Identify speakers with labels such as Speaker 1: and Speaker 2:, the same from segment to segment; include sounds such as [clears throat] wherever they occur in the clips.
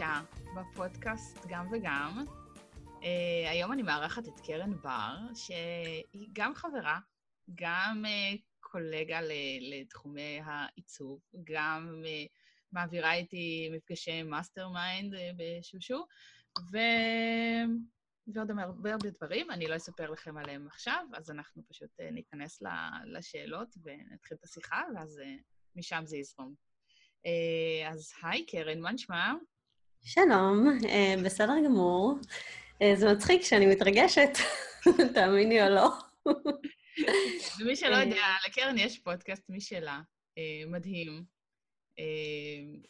Speaker 1: חדשה בפודקאסט גם וגם. אה, היום אני מארחת את קרן בר, שהיא גם חברה, גם אה, קולגה לתחומי העיצוב, גם אה, מעבירה איתי מפגשי mastermind אה, בשושו, ו... ועוד הרבה הרבה דברים. אני לא אספר לכם עליהם עכשיו, אז אנחנו פשוט אה, ניכנס לשאלות ונתחיל את השיחה, ואז אה, משם זה יזרום. Uh, אז היי, קרן, מה נשמע?
Speaker 2: שלום, uh, בסדר גמור. Uh, זה מצחיק שאני מתרגשת, [laughs] תאמיני או לא.
Speaker 1: ומי שלא יודע, לקרן יש פודקאסט משלה, מדהים.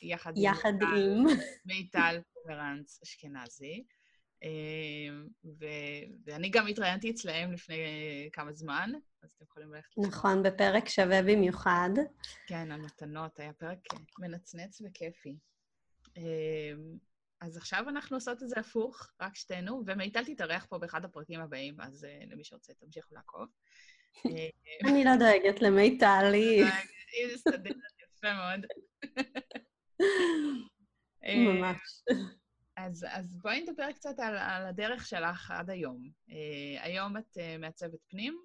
Speaker 2: יחד, יחד עם...
Speaker 1: מיטל פומרנץ אשכנזי. ו- ואני גם התראיינתי אצלהם לפני כמה זמן, אז אתם יכולים ללכת.
Speaker 2: נכון, בפרק שווה במיוחד.
Speaker 1: כן, על מתנות, היה פרק מנצנץ וכיפי. אז עכשיו אנחנו עושות את זה הפוך, רק שתינו, ומיטל תתארח פה באחד הפרקים הבאים, אז למי שרוצה, תמשיכו לעקוב. [laughs]
Speaker 2: אני לא דואגת למיטל, היא...
Speaker 1: היא מסתדרת יפה מאוד. [laughs]
Speaker 2: ממש.
Speaker 1: אז, אז בואי נדבר קצת על, על הדרך שלך עד היום. Uh, היום את uh, מעצבת פנים,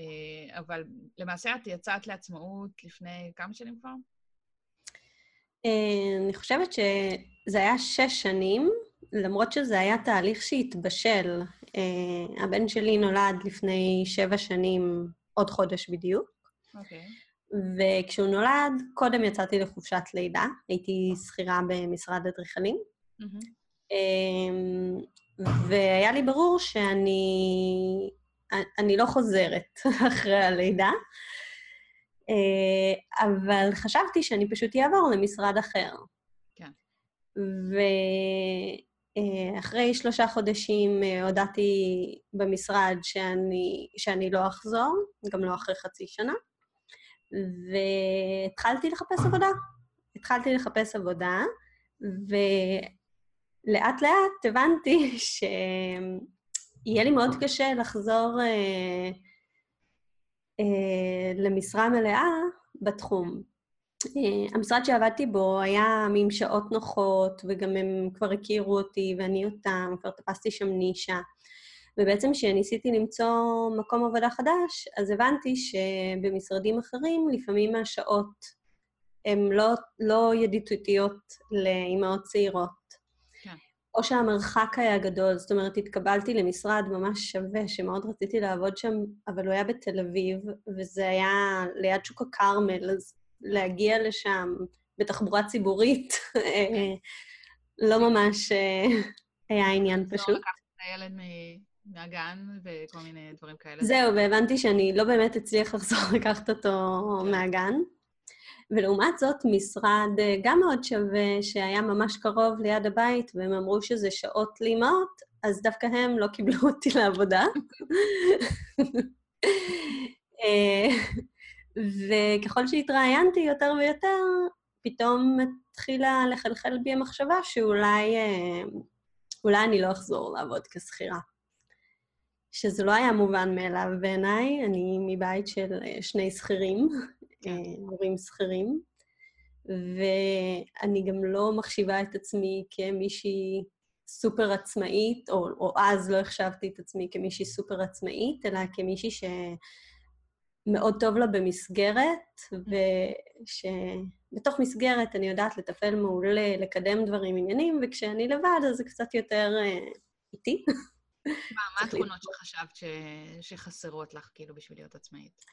Speaker 1: uh, אבל למעשה את יצאת לעצמאות לפני כמה שנים כבר?
Speaker 2: Uh, אני חושבת שזה היה שש שנים, למרות שזה היה תהליך שהתבשל. Uh, הבן שלי נולד לפני שבע שנים, עוד חודש בדיוק. אוקיי. Okay. וכשהוא נולד, קודם יצאתי לחופשת לידה, הייתי שכירה במשרד אדריכלים. אמ, והיה לי ברור שאני אני לא חוזרת [laughs] אחרי הלידה, אה, אבל חשבתי שאני פשוט אעבור למשרד אחר. כן. ואחרי אה, שלושה חודשים אה, הודעתי במשרד שאני, שאני לא אחזור, גם לא אחרי חצי שנה, והתחלתי לחפש עבודה. התחלתי לחפש עבודה, ו... לאט לאט הבנתי [laughs] שיהיה לי מאוד קשה לחזור אה, אה, למשרה מלאה בתחום. אה, המשרד שעבדתי בו היה עם שעות נוחות, וגם הם כבר הכירו אותי ואני אותם, כבר תפסתי שם נישה. ובעצם כשניסיתי למצוא מקום עבודה חדש, אז הבנתי שבמשרדים אחרים לפעמים השעות הן לא, לא ידידותיות לאימהות צעירות. או שהמרחק היה גדול, זאת אומרת, התקבלתי למשרד ממש שווה, שמאוד רציתי לעבוד שם, אבל הוא היה בתל אביב, וזה היה ליד שוק הכרמל, אז להגיע לשם בתחבורה ציבורית, אה, לא ממש אה, היה עניין פשוט. לא לקחת
Speaker 1: את הילד מהגן וכל מיני דברים כאלה.
Speaker 2: זהו, והבנתי שאני לא באמת אצליח [laughs] לחזור לקחת אותו כן. מהגן. ולעומת זאת, משרד אה, גם מאוד שווה, שהיה ממש קרוב ליד הבית, והם אמרו שזה שעות לאמהות, אז דווקא הם לא קיבלו [laughs] אותי לעבודה. [laughs] אה, וככל שהתראיינתי יותר ויותר, פתאום התחילה לחלחל בי המחשבה שאולי אה, אולי אני לא אחזור לעבוד כשכירה. שזה לא היה מובן מאליו בעיניי, אני מבית של שני שכירים, הורים שכירים, ואני גם לא מחשיבה את עצמי כמישהי סופר עצמאית, או, או אז לא החשבתי את עצמי כמישהי סופר עצמאית, אלא כמישהי שמאוד טוב לה במסגרת, ושבתוך מסגרת אני יודעת לטפל מעולה, לקדם דברים עניינים, וכשאני לבד אז זה קצת יותר אה, איטי.
Speaker 1: מה, מה התכונות שחשבת ש... שחסרות לך, כאילו, בשביל להיות עצמאית?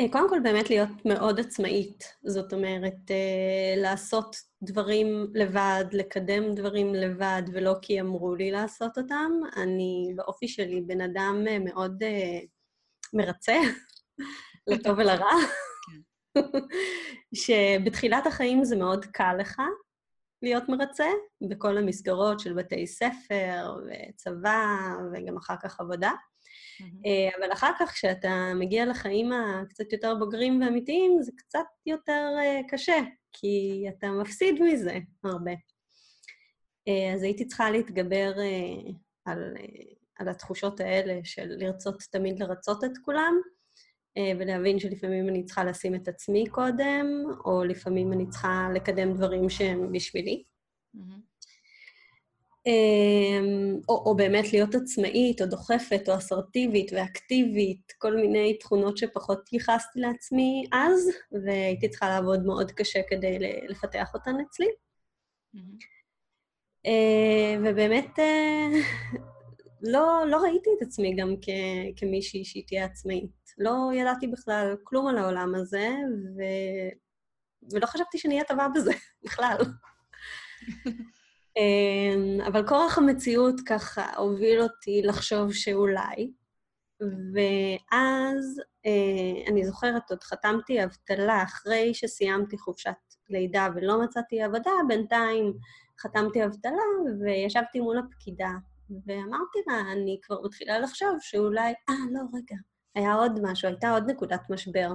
Speaker 2: אה, קודם כל, באמת להיות מאוד עצמאית. זאת אומרת, אה, לעשות דברים לבד, לקדם דברים לבד, ולא כי אמרו לי לעשות אותם. אני באופי שלי בן אדם אה, מאוד מרצה, [laughs] לטוב ולרע. כן. [laughs] שבתחילת החיים זה מאוד קל לך להיות מרצה, בכל המסגרות של בתי ספר וצבא, וגם אחר כך עבודה. Mm-hmm. אבל אחר כך, כשאתה מגיע לחיים הקצת יותר בוגרים ואמיתיים, זה קצת יותר אה, קשה, כי אתה מפסיד מזה הרבה. אה, אז הייתי צריכה להתגבר על, על התחושות האלה של לרצות תמיד לרצות את כולם, ולהבין שלפעמים אני צריכה לשים את עצמי קודם, או לפעמים אני צריכה לקדם דברים שהם בשבילי. Mm-hmm. אמ, או, או באמת להיות עצמאית, או דוחפת, או אסרטיבית ואקטיבית, כל מיני תכונות שפחות ייחסתי לעצמי אז, והייתי צריכה לעבוד מאוד קשה כדי לפתח אותן אצלי. Mm-hmm. ובאמת, אה, לא, לא ראיתי את עצמי גם כ, כמישהי שהיא תהיה עצמאית. לא ידעתי בכלל כלום על העולם הזה, ו... ולא חשבתי שאני אהיה טובה בזה [laughs] בכלל. [laughs] אמ, אבל כורח המציאות ככה הוביל אותי לחשוב שאולי, ואז אה, אני זוכרת, עוד חתמתי אבטלה אחרי שסיימתי חופשת לידה ולא מצאתי עבודה, בינתיים חתמתי אבטלה וישבתי מול הפקידה, ואמרתי לה, אני כבר מתחילה לחשוב שאולי, אה, לא, רגע, היה עוד משהו, הייתה עוד נקודת משבר.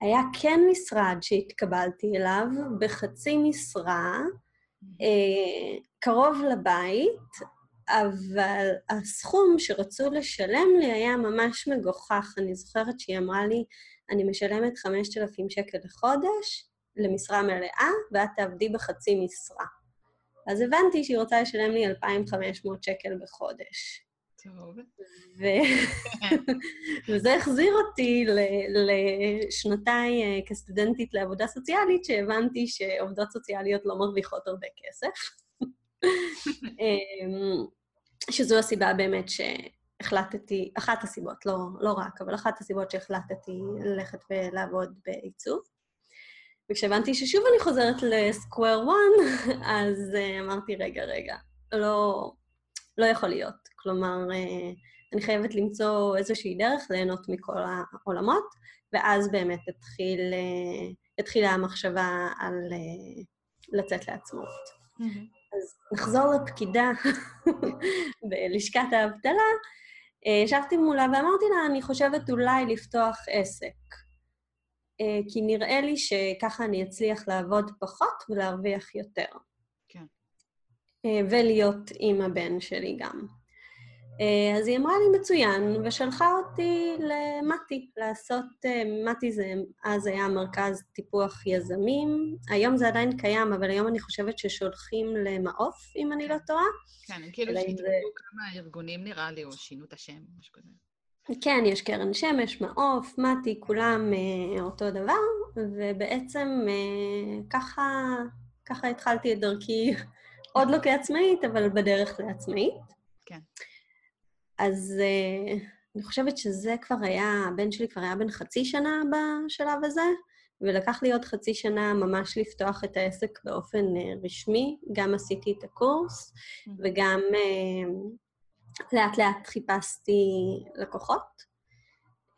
Speaker 2: היה כן משרד שהתקבלתי אליו בחצי משרה, קרוב לבית, אבל הסכום שרצו לשלם לי היה ממש מגוחך. אני זוכרת שהיא אמרה לי, אני משלמת 5,000 שקל לחודש למשרה מלאה, ואת תעבדי בחצי משרה. אז הבנתי שהיא רוצה לשלם לי 2,500 שקל בחודש.
Speaker 1: טוב.
Speaker 2: ו... [laughs] וזה החזיר אותי לשנותיי אה, כסטודנטית לעבודה סוציאלית, שהבנתי שעובדות סוציאליות לא מרוויחות הרבה כסף. [laughs] אמ, שזו הסיבה באמת שהחלטתי, אחת הסיבות, לא, לא רק, אבל אחת הסיבות שהחלטתי ללכת ולעבוד בעיצוב. וכשהבנתי ששוב אני חוזרת לסקוואר וואן, [laughs] אז uh, אמרתי, רגע, רגע, לא, לא יכול להיות. כלומר, אה, אני חייבת למצוא איזושהי דרך ליהנות מכל העולמות, ואז באמת התחיל, אה, התחילה המחשבה על אה, לצאת לעצמאות. Mm-hmm. אז נחזור לפקידה [laughs] בלשכת האבטלה. ישבתי מולה ואמרתי לה, אני חושבת אולי לפתוח עסק. כי נראה לי שככה אני אצליח לעבוד פחות ולהרוויח יותר. כן. ולהיות עם הבן שלי גם. אה, אז היא אמרה לי, מצוין, ושלחה אותי למטי, לעשות, אה, מטי זה, אז היה מרכז טיפוח יזמים, היום זה עדיין קיים, אבל היום אני חושבת ששולחים למעוף, אם אני לא טועה.
Speaker 1: כן, הם כאילו שהתקבלו זה... כמה ארגונים, נראה לי, או שינו את השם, משהו כזה.
Speaker 2: כן, יש קרן שמש, מעוף, מתי, כולם אה, אותו דבר, ובעצם אה, ככה, ככה התחלתי את דרכי, עוד לא כעצמאית, אבל בדרך לעצמאית.
Speaker 1: כן.
Speaker 2: אז uh, אני חושבת שזה כבר היה, הבן שלי כבר היה בן חצי שנה בשלב הזה, ולקח לי עוד חצי שנה ממש לפתוח את העסק באופן uh, רשמי. גם עשיתי את הקורס, mm-hmm. וגם uh, לאט-לאט חיפשתי לקוחות,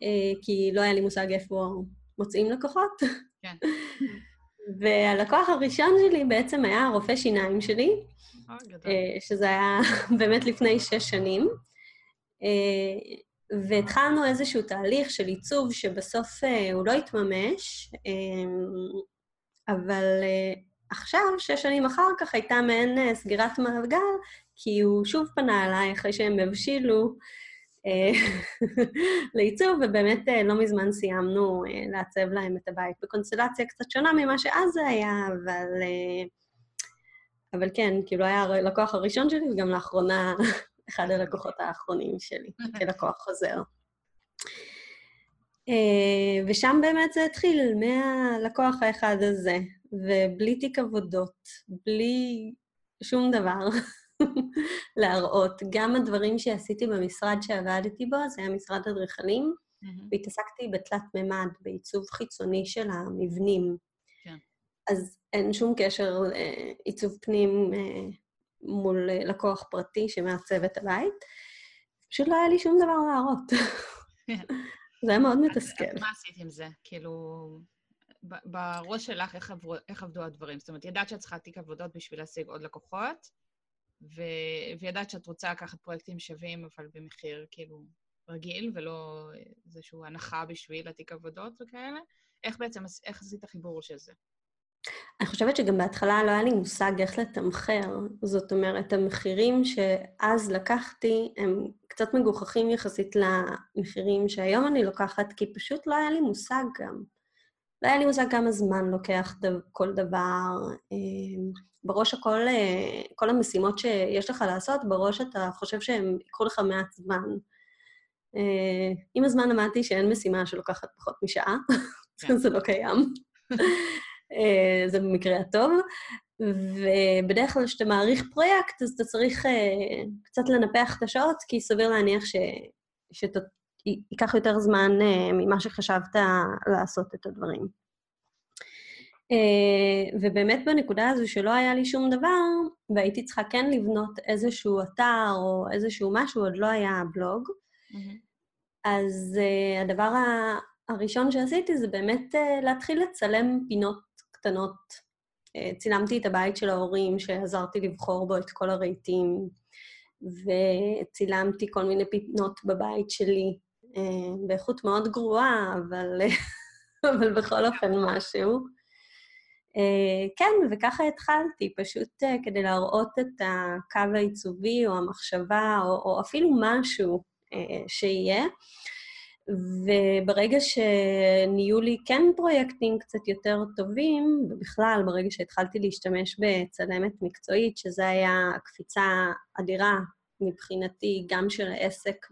Speaker 2: uh, כי לא היה לי מושג איפה מוצאים לקוחות. כן. [laughs] והלקוח הראשון שלי בעצם היה הרופא שיניים שלי, שזה היה [laughs] באמת לפני שש שנים. אה, והתחלנו איזשהו תהליך של עיצוב שבסוף אה, הוא לא התממש, אה, אבל עכשיו, שש שנים אחר כך, הייתה מעין סגירת מעגל, כי הוא שוב פנה אליי אחרי שהם הבשילו [laughs] לעיצוב, ובאמת לא מזמן סיימנו לעצב להם את הבית בקונסטלציה קצת שונה ממה שאז זה היה, אבל... אבל כן, כאילו היה הלקוח הראשון שלי, וגם לאחרונה [laughs] אחד הלקוחות האחרונים שלי, [laughs] כלקוח חוזר. אה, ושם באמת זה התחיל, מהלקוח האחד הזה, ובלי תיק עבודות, בלי שום דבר [laughs] להראות. גם הדברים שעשיתי במשרד שעבדתי בו, זה היה משרד אדריכלים, mm-hmm. והתעסקתי בתלת מימד, בעיצוב חיצוני של המבנים. כן. אז אין שום קשר לעיצוב פנים אה, מול אה, לקוח פרטי שמעצב את הבית. פשוט לא היה לי שום דבר להראות. כן. [laughs] זה היה מאוד מתסכל.
Speaker 1: מה עשית עם זה? כאילו, בראש שלך, איך, עברו, איך עבדו הדברים? זאת אומרת, ידעת שאת צריכה תיק עבודות בשביל להשיג עוד לקוחות, ו... וידעת שאת רוצה לקחת פרויקטים שווים, אבל במחיר כאילו רגיל, ולא איזושהי הנחה בשביל התיק עבודות וכאלה. איך בעצם, איך עשית חיבור של זה?
Speaker 2: אני חושבת שגם בהתחלה לא היה לי מושג איך לתמחר. זאת אומרת, המחירים שאז לקחתי הם קצת מגוחכים יחסית למחירים שהיום אני לוקחת, כי פשוט לא היה לי מושג גם. לא היה לי מושג כמה זמן לוקח דו, כל דבר. בראש הכל, כל המשימות שיש לך לעשות, בראש אתה חושב שהם ייקחו לך מעט זמן. עם הזמן למדתי שאין משימה שלוקחת פחות משעה, כן. [laughs] זה לא קיים. [laughs] זה במקרה הטוב. ובדרך כלל כשאתה מעריך פרויקט, אז אתה צריך uh, קצת לנפח את השעות, כי סביר להניח ש... שייקח יותר זמן uh, ממה שחשבת לעשות את הדברים. Uh, ובאמת בנקודה הזו שלא היה לי שום דבר, והייתי צריכה כן לבנות איזשהו אתר או איזשהו משהו, עוד לא היה בלוג, mm-hmm. אז uh, הדבר הראשון שעשיתי זה באמת uh, להתחיל לצלם פינות קטנות אה, צילמתי את הבית של ההורים, שעזרתי לבחור בו את כל הרהיטים, וצילמתי כל מיני פינות בבית שלי, באיכות מאוד גרועה, אבל, [laughs] אבל בכל אופן משהו. אה, כן, וככה התחלתי, פשוט כדי להראות את הקו העיצובי או המחשבה, או, או אפילו משהו שיהיה. וברגע שנהיו לי כן פרויקטים קצת יותר טובים, ובכלל, ברגע שהתחלתי להשתמש בצלמת מקצועית, שזו היה קפיצה אדירה מבחינתי, גם של העסק.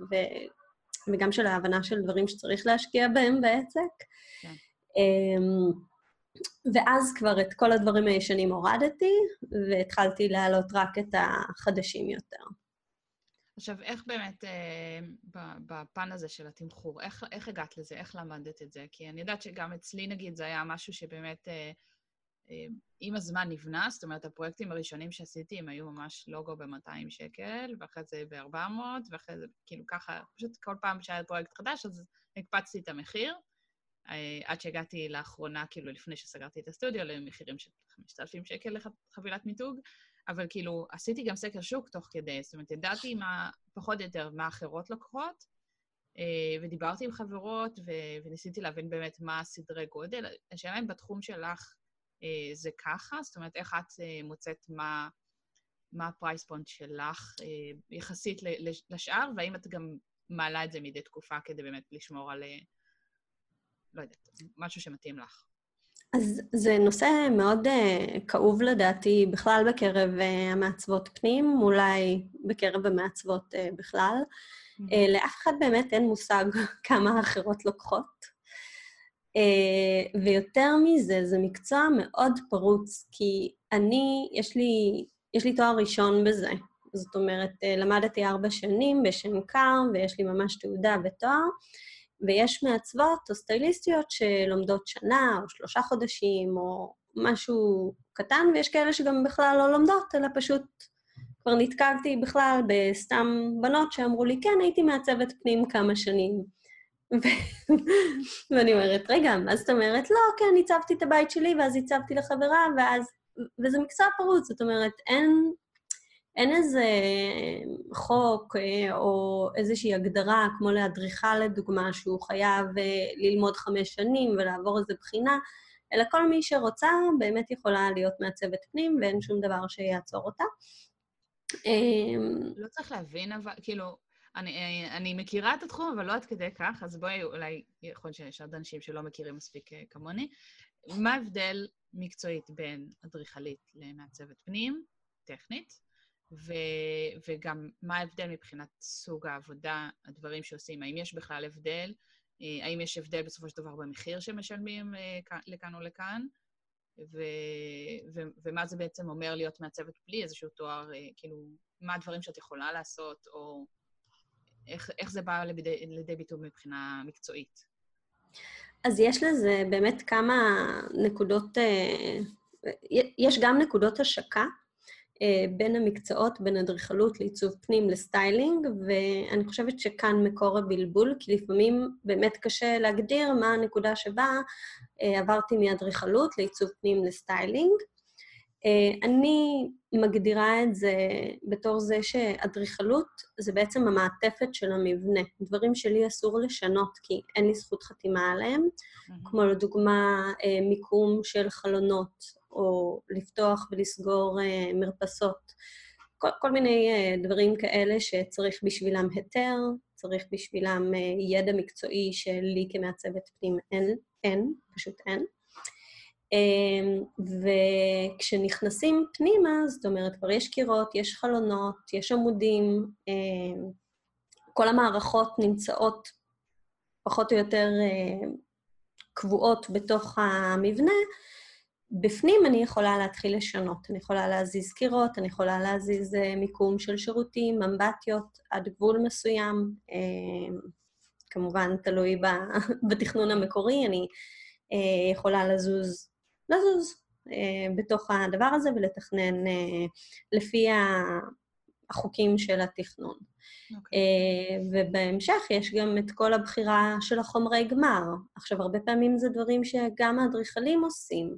Speaker 2: וגם של ההבנה של דברים שצריך להשקיע בהם בעסק. כן. אמ, ואז כבר את כל הדברים הישנים הורדתי, והתחלתי להעלות רק את החדשים יותר.
Speaker 1: עכשיו, איך באמת, אה, בפן הזה של התמחור, איך, איך הגעת לזה? איך למדת את זה? כי אני יודעת שגם אצלי, נגיד, זה היה משהו שבאמת אה, אה, עם הזמן נבנה, זאת אומרת, הפרויקטים הראשונים שעשיתי, הם היו ממש לוגו ב-200 שקל, ואחרי זה ב-400, ואחרי זה, כאילו, ככה, פשוט כל פעם שהיה פרויקט חדש, אז הקפצתי את המחיר, אה, עד שהגעתי לאחרונה, כאילו, לפני שסגרתי את הסטודיו, למחירים של 5,000 שקל לחבילת מיתוג. אבל כאילו, עשיתי גם סקר שוק תוך כדי, זאת אומרת, ידעתי מה, פחות או יותר מה אחרות לוקחות, אה, ודיברתי עם חברות, ו- וניסיתי להבין באמת מה הסדרי גודל. השאלה אם בתחום שלך זה ככה, זאת אומרת, איך את אה, מוצאת מה, מה הפרייס פונט שלך יחסית לשאר, והאם את גם מעלה את זה מדי תקופה כדי באמת לשמור על, לא יודעת, משהו שמתאים לך.
Speaker 2: אז זה נושא מאוד uh, כאוב לדעתי בכלל בקרב uh, המעצבות פנים, אולי בקרב המעצבות uh, בכלל. Mm-hmm. Uh, לאף אחד באמת אין מושג [laughs] כמה אחרות לוקחות. Uh, ויותר מזה, זה מקצוע מאוד פרוץ, כי אני, יש לי, יש לי תואר ראשון בזה. זאת אומרת, uh, למדתי ארבע שנים בשנקר, ויש לי ממש תעודה ותואר. ויש מעצבות או סטייליסטיות שלומדות שנה או שלושה חודשים או משהו קטן, ויש כאלה שגם בכלל לא לומדות, אלא פשוט כבר נתקלתי בכלל בסתם בנות שאמרו לי, כן, הייתי מעצבת פנים כמה שנים. [laughs] ואני אומרת, רגע, מה זאת אומרת? לא, כן, הצבתי את הבית שלי, ואז הצבתי לחברה, ואז... וזה מקצוע פרוץ, זאת אומרת, אין, אין איזה חוק אה, או איזושהי הגדרה, כמו לאדריכל לדוגמה, שהוא חייב אה, ללמוד חמש שנים ולעבור איזו בחינה, אלא כל מי שרוצה באמת יכולה להיות מעצבת פנים, ואין שום דבר שיעצור אותה.
Speaker 1: אמ, לא צריך להבין, אבל, כאילו, אני, אה, אני מכירה את התחום, אבל לא עד כדי כך, אז בואי, אולי, יכול להיות שיש עוד אנשים שלא מכירים מספיק כמוני. מה ההבדל מקצועית בין אדריכלית למעצבת פנים, טכנית, ו, וגם מה ההבדל מבחינת סוג העבודה, הדברים שעושים, האם יש בכלל הבדל, אה, האם יש הבדל בסופו של דבר במחיר שמשלמים אה, לכאן או לכאן, ו, ו, ומה זה בעצם אומר להיות מעצבת בלי איזשהו תואר, אה, כאילו, מה הדברים שאת יכולה לעשות, או איך, איך זה בא לידי, לידי ביטוי מבחינה מקצועית.
Speaker 2: אז יש לזה באמת כמה נקודות, יש גם נקודות השקה אה, בין המקצועות, בין אדריכלות לעיצוב פנים לסטיילינג, ואני חושבת שכאן מקור הבלבול, כי לפעמים באמת קשה להגדיר מה הנקודה שבה אה, עברתי מאדריכלות לעיצוב פנים לסטיילינג. אה, אני מגדירה את זה בתור זה שאדריכלות זה בעצם המעטפת של המבנה. דברים שלי אסור לשנות, כי אין לי זכות חתימה עליהם. כמו לדוגמה מיקום של חלונות, או לפתוח ולסגור uh, מרפסות. כל, כל מיני דברים כאלה שצריך בשבילם היתר, צריך בשבילם ידע מקצועי שלי כמעצבת פנים אין, אין, פשוט אין. אמ, וכשנכנסים פנימה, זאת אומרת, כבר יש קירות, יש חלונות, יש עמודים, אמ, כל המערכות נמצאות פחות או יותר אה, קבועות בתוך המבנה, בפנים אני יכולה להתחיל לשנות. אני יכולה להזיז קירות, אני יכולה להזיז אה, מיקום של שירותים, אמבטיות, עד גבול מסוים. אמ, כמובן, תלוי [laughs] בתכנון המקורי, אני אה, יכולה לזוז לזוז אה, בתוך הדבר הזה ולתכנן אה, לפי החוקים של התכנון. Okay. אוקיי. אה, ובהמשך יש גם את כל הבחירה של החומרי גמר. עכשיו, הרבה פעמים זה דברים שגם האדריכלים עושים,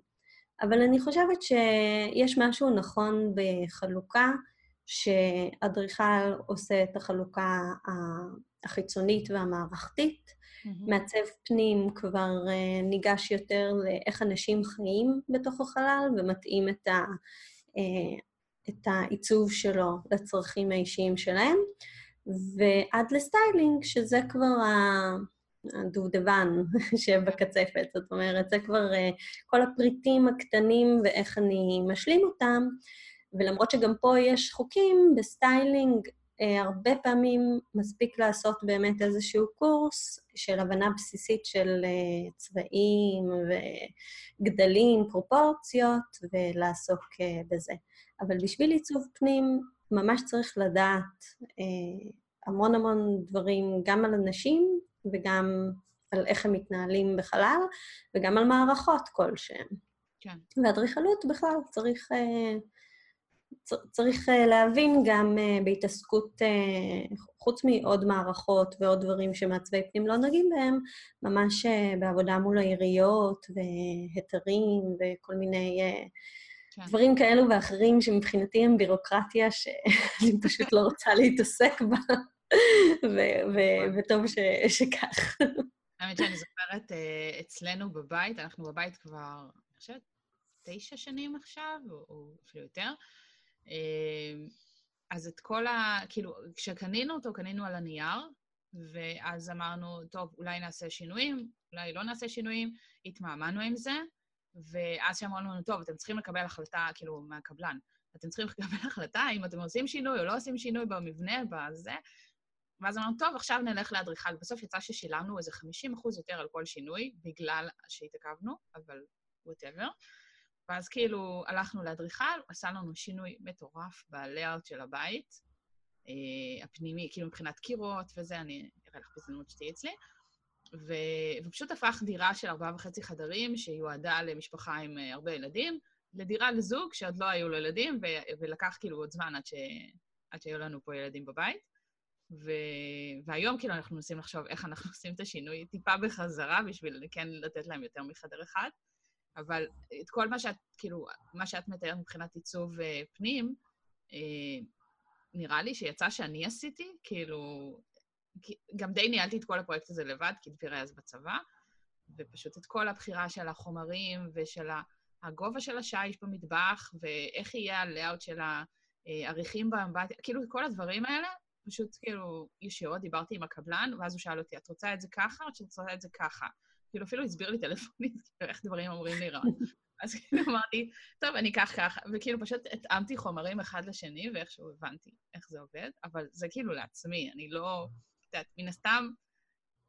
Speaker 2: אבל אני חושבת שיש משהו נכון בחלוקה, שאדריכל עושה את החלוקה החיצונית והמערכתית. מעצב פנים כבר אה, ניגש יותר לאיך אנשים חיים בתוך החלל ומתאים את, ה, אה, את העיצוב שלו לצרכים האישיים שלהם. ועד לסטיילינג, שזה כבר הדובדבן [laughs] שבקצפת. זאת אומרת, זה כבר אה, כל הפריטים הקטנים ואיך אני משלים אותם. ולמרות שגם פה יש חוקים, בסטיילינג אה, הרבה פעמים מספיק לעשות באמת איזשהו קורס של הבנה בסיסית של אה, צבעים וגדלים, פרופורציות, ולעסוק אה, בזה. אבל בשביל עיצוב פנים ממש צריך לדעת המון המון דברים, גם על אנשים וגם על איך הם מתנהלים בחלל, וגם על מערכות כלשהן. כן. ואדריכלות בכלל צריך צריך אה, להבין גם אה, בהתעסקות, אה, חוץ מעוד מערכות ועוד דברים שמעצבי פנים לא נוגעים בהם, ממש בעבודה מול העיריות והיתרים וכל מיני כן. דברים כאלו ואחרים שמבחינתי הם בירוקרטיה שאני [laughs] פשוט לא רוצה להתעסק בה, וטוב שכך.
Speaker 1: האמת שאני זוכרת אצלנו בבית, אנחנו בבית כבר, אני חושבת, תשע שנים עכשיו, או אפילו יותר, אז את כל ה... כאילו, כשקנינו אותו, קנינו על הנייר, ואז אמרנו, טוב, אולי נעשה שינויים, אולי לא נעשה שינויים, התמהמהנו עם זה, ואז שאמרו לנו, טוב, אתם צריכים לקבל החלטה, כאילו, מהקבלן, אתם צריכים לקבל [laughs] החלטה אם אתם עושים שינוי או לא עושים שינוי במבנה, בזה, ואז אמרנו, טוב, עכשיו נלך לאדריכל. בסוף יצא ששילמנו איזה 50 אחוז יותר על כל שינוי, בגלל שהתעכבנו, אבל whatever. ואז כאילו הלכנו לאדריכל, עשה לנו שינוי מטורף ב layout של הבית, אה, הפנימי, כאילו מבחינת קירות וזה, אני אראה לך בהזדמנות שתהיי אצלי. ו... ופשוט הפך דירה של ארבעה וחצי חדרים, שיועדה למשפחה עם אה, הרבה ילדים, לדירה לזוג שעוד לא היו לו ילדים, ו... ולקח כאילו עוד זמן עד, ש... עד שהיו לנו פה ילדים בבית. ו... והיום כאילו אנחנו מנסים לחשוב איך אנחנו עושים את השינוי טיפה בחזרה, בשביל כן לתת להם יותר מחדר אחד. אבל את כל מה שאת, כאילו, מה שאת מתארת מבחינת עיצוב uh, פנים, uh, נראה לי שיצא שאני עשיתי, כאילו, גם די ניהלתי את כל הפרויקט הזה לבד, כי דביר היה אז בצבא, ופשוט את כל הבחירה של החומרים ושל הגובה של השיש במטבח, ואיך יהיה הלאוט של העריכים באמבטיה, כאילו, כל הדברים האלה, פשוט כאילו ישירות דיברתי עם הקבלן, ואז הוא שאל אותי, את רוצה את זה ככה או שאת רוצה את זה ככה? כאילו אפילו הסביר לי טלפונית [laughs] כאילו, איך דברים אמורים להיראות. אז כאילו אמרתי, טוב, אני אקח ככה, וכאילו פשוט התאמתי חומרים אחד לשני, ואיכשהו הבנתי איך זה עובד, אבל זה כאילו לעצמי, אני לא, את יודעת, מן הסתם,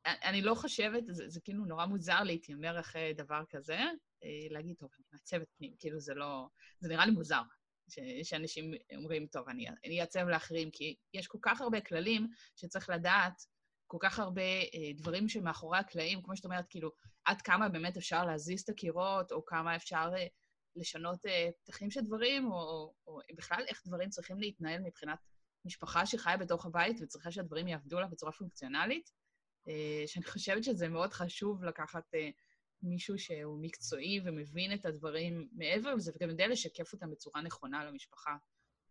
Speaker 1: אני לא חושבת, זה, זה כאילו נורא מוזר להתיימר אחרי דבר כזה, אה, להגיד, טוב, אני מעצבת פנים, כאילו זה לא, זה נראה לי מוזר. ש, שאנשים אומרים, טוב, אני, אני אעצב לאחרים, כי יש כל כך הרבה כללים שצריך לדעת כל כך הרבה אה, דברים שמאחורי הקלעים, כמו שאת אומרת, כאילו, עד כמה באמת אפשר להזיז את הקירות, או כמה אפשר אה, לשנות אה, פתחים של דברים, או, או, בכלל איך דברים צריכים להתנהל מבחינת משפחה שחיה בתוך הבית וצריכה שהדברים יעבדו לה בצורה פונקציונלית, שאני חושבת שזה מאוד חשוב לקחת מישהו שהוא מקצועי ומבין את הדברים מעבר לזה, וגם יודע לשקף אותם בצורה נכונה למשפחה.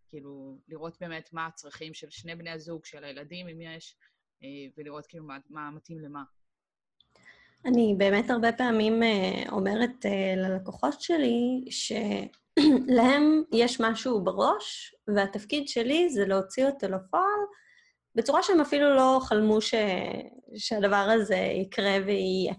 Speaker 1: כאילו, לראות באמת מה הצרכים של שני בני הזוג, של הילדים, אם יש, ולראות כאילו מה, מה מתאים למה.
Speaker 2: אני באמת הרבה פעמים אה, אומרת אה, ללקוחות שלי שלהם [clears throat] יש משהו בראש, והתפקיד שלי זה להוציא אותו לפועל בצורה שהם אפילו לא חלמו ש... שהדבר הזה יקרה ויהיה.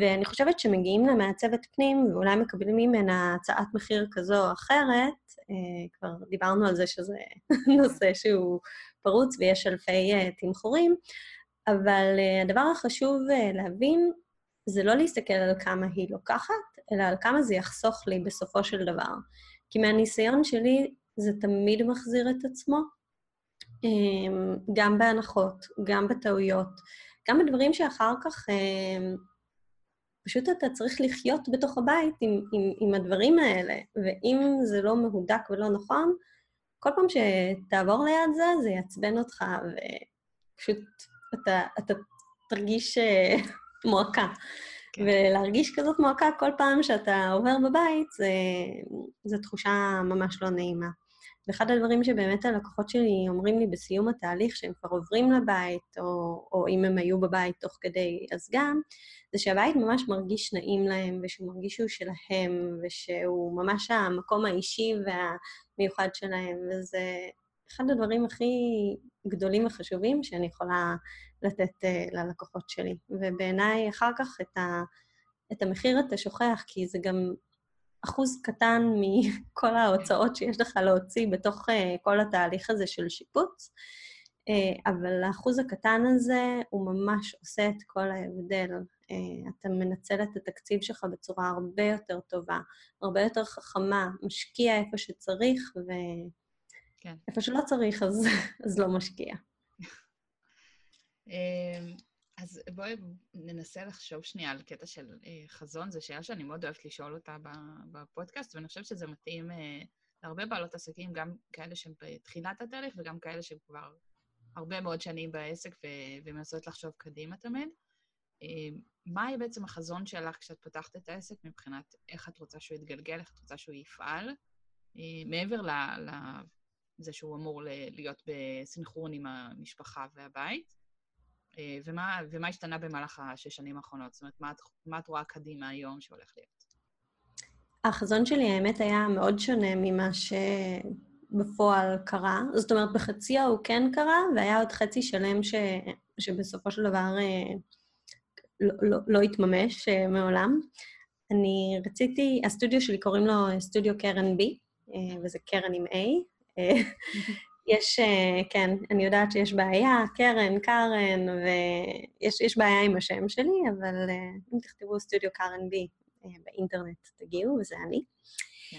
Speaker 2: ואני חושבת שמגיעים למעצבת פנים ואולי מקבלים ממנה הצעת מחיר כזו או אחרת, אה, כבר דיברנו על זה שזה [laughs] נושא שהוא פרוץ ויש אלפי אה, תמחורים, אבל אה, הדבר החשוב להבין זה לא להסתכל על כמה היא לוקחת, אלא על כמה זה יחסוך לי בסופו של דבר. כי מהניסיון שלי זה תמיד מחזיר את עצמו, גם בהנחות, גם בטעויות, גם בדברים שאחר כך פשוט אתה צריך לחיות בתוך הבית עם, עם, עם הדברים האלה, ואם זה לא מהודק ולא נכון, כל פעם שתעבור ליד זה, זה יעצבן אותך, ופשוט אתה, אתה תרגיש אה, [laughs] מועקה. כן. ולהרגיש כזאת מועקה כל פעם שאתה עובר בבית, זו תחושה ממש לא נעימה. ואחד הדברים שבאמת הלקוחות שלי אומרים לי בסיום התהליך, שהם כבר עוברים לבית, או, או אם הם היו בבית תוך כדי, אז גם, זה שהבית ממש מרגיש נעים להם, ושהוא מרגיש שהוא שלהם, ושהוא ממש המקום האישי והמיוחד שלהם, וזה אחד הדברים הכי גדולים וחשובים שאני יכולה לתת uh, ללקוחות שלי. ובעיניי, אחר כך את, ה, את המחיר אתה שוכח, כי זה גם אחוז קטן מכל ההוצאות שיש לך להוציא בתוך uh, כל התהליך הזה של שיפוץ, uh, אבל האחוז הקטן הזה הוא ממש עושה את כל ההבדל. Uh, אתה מנצל את התקציב שלך בצורה הרבה יותר טובה, הרבה יותר חכמה, משקיע איפה שצריך, ואיפה כן. שלא צריך, אז, אז לא משקיע.
Speaker 1: אז בואי ננסה לחשוב שנייה על קטע של אה, חזון, זו שאלה שאני מאוד אוהבת לשאול אותה בפודקאסט, ואני חושבת שזה מתאים אה, להרבה בעלות עסקים, גם כאלה שהן בתחילת התהליך וגם כאלה שהן כבר הרבה מאוד שנים בעסק ומנסות לחשוב קדימה תמיד. אה, מה בעצם החזון שלך כשאת פתחת את העסק מבחינת איך את רוצה שהוא יתגלגל, איך את רוצה שהוא יפעל, מעבר לזה שהוא אמור להיות בסנכרון עם המשפחה והבית? אה, ומה, ומה השתנה במהלך השש שנים האחרונות? זאת אומרת, מה את, מה את רואה קדימה היום שהולך להיות?
Speaker 2: החזון שלי, האמת, היה מאוד שונה ממה שבפועל קרה. זאת אומרת, בחצי הוא כן קרה, והיה עוד חצי שלם ש... שבסופו של דבר אה, לא, לא, לא התממש אה, מעולם. אני רציתי, הסטודיו שלי קוראים לו סטודיו קרן בי, וזה קרן עם A. [laughs] יש, אה, כן, אני יודעת שיש בעיה, קרן, קארן, ויש בעיה עם השם שלי, אבל אה, אם תכתבו סטודיו קארן בי אה, באינטרנט תגיעו, וזה אני. כן.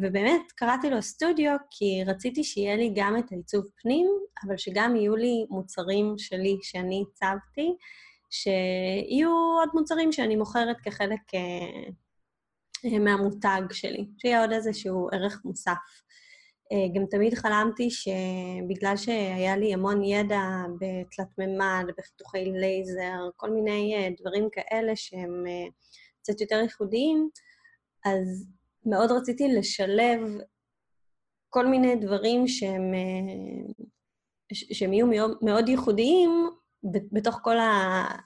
Speaker 2: ובאמת, קראתי לו סטודיו כי רציתי שיהיה לי גם את העיצוב פנים, אבל שגם יהיו לי מוצרים שלי שאני הצבתי, שיהיו עוד מוצרים שאני מוכרת כחלק מהמותג שלי, שיהיה עוד איזשהו ערך מוסף. אה, גם תמיד חלמתי שבגלל שהיה לי המון ידע בתלת מימד, בחיתוכי לייזר, כל מיני אה, דברים כאלה שהם אה, קצת יותר ייחודיים, אז מאוד רציתי לשלב כל מיני דברים שהם, שהם יהיו מאוד ייחודיים בתוך כל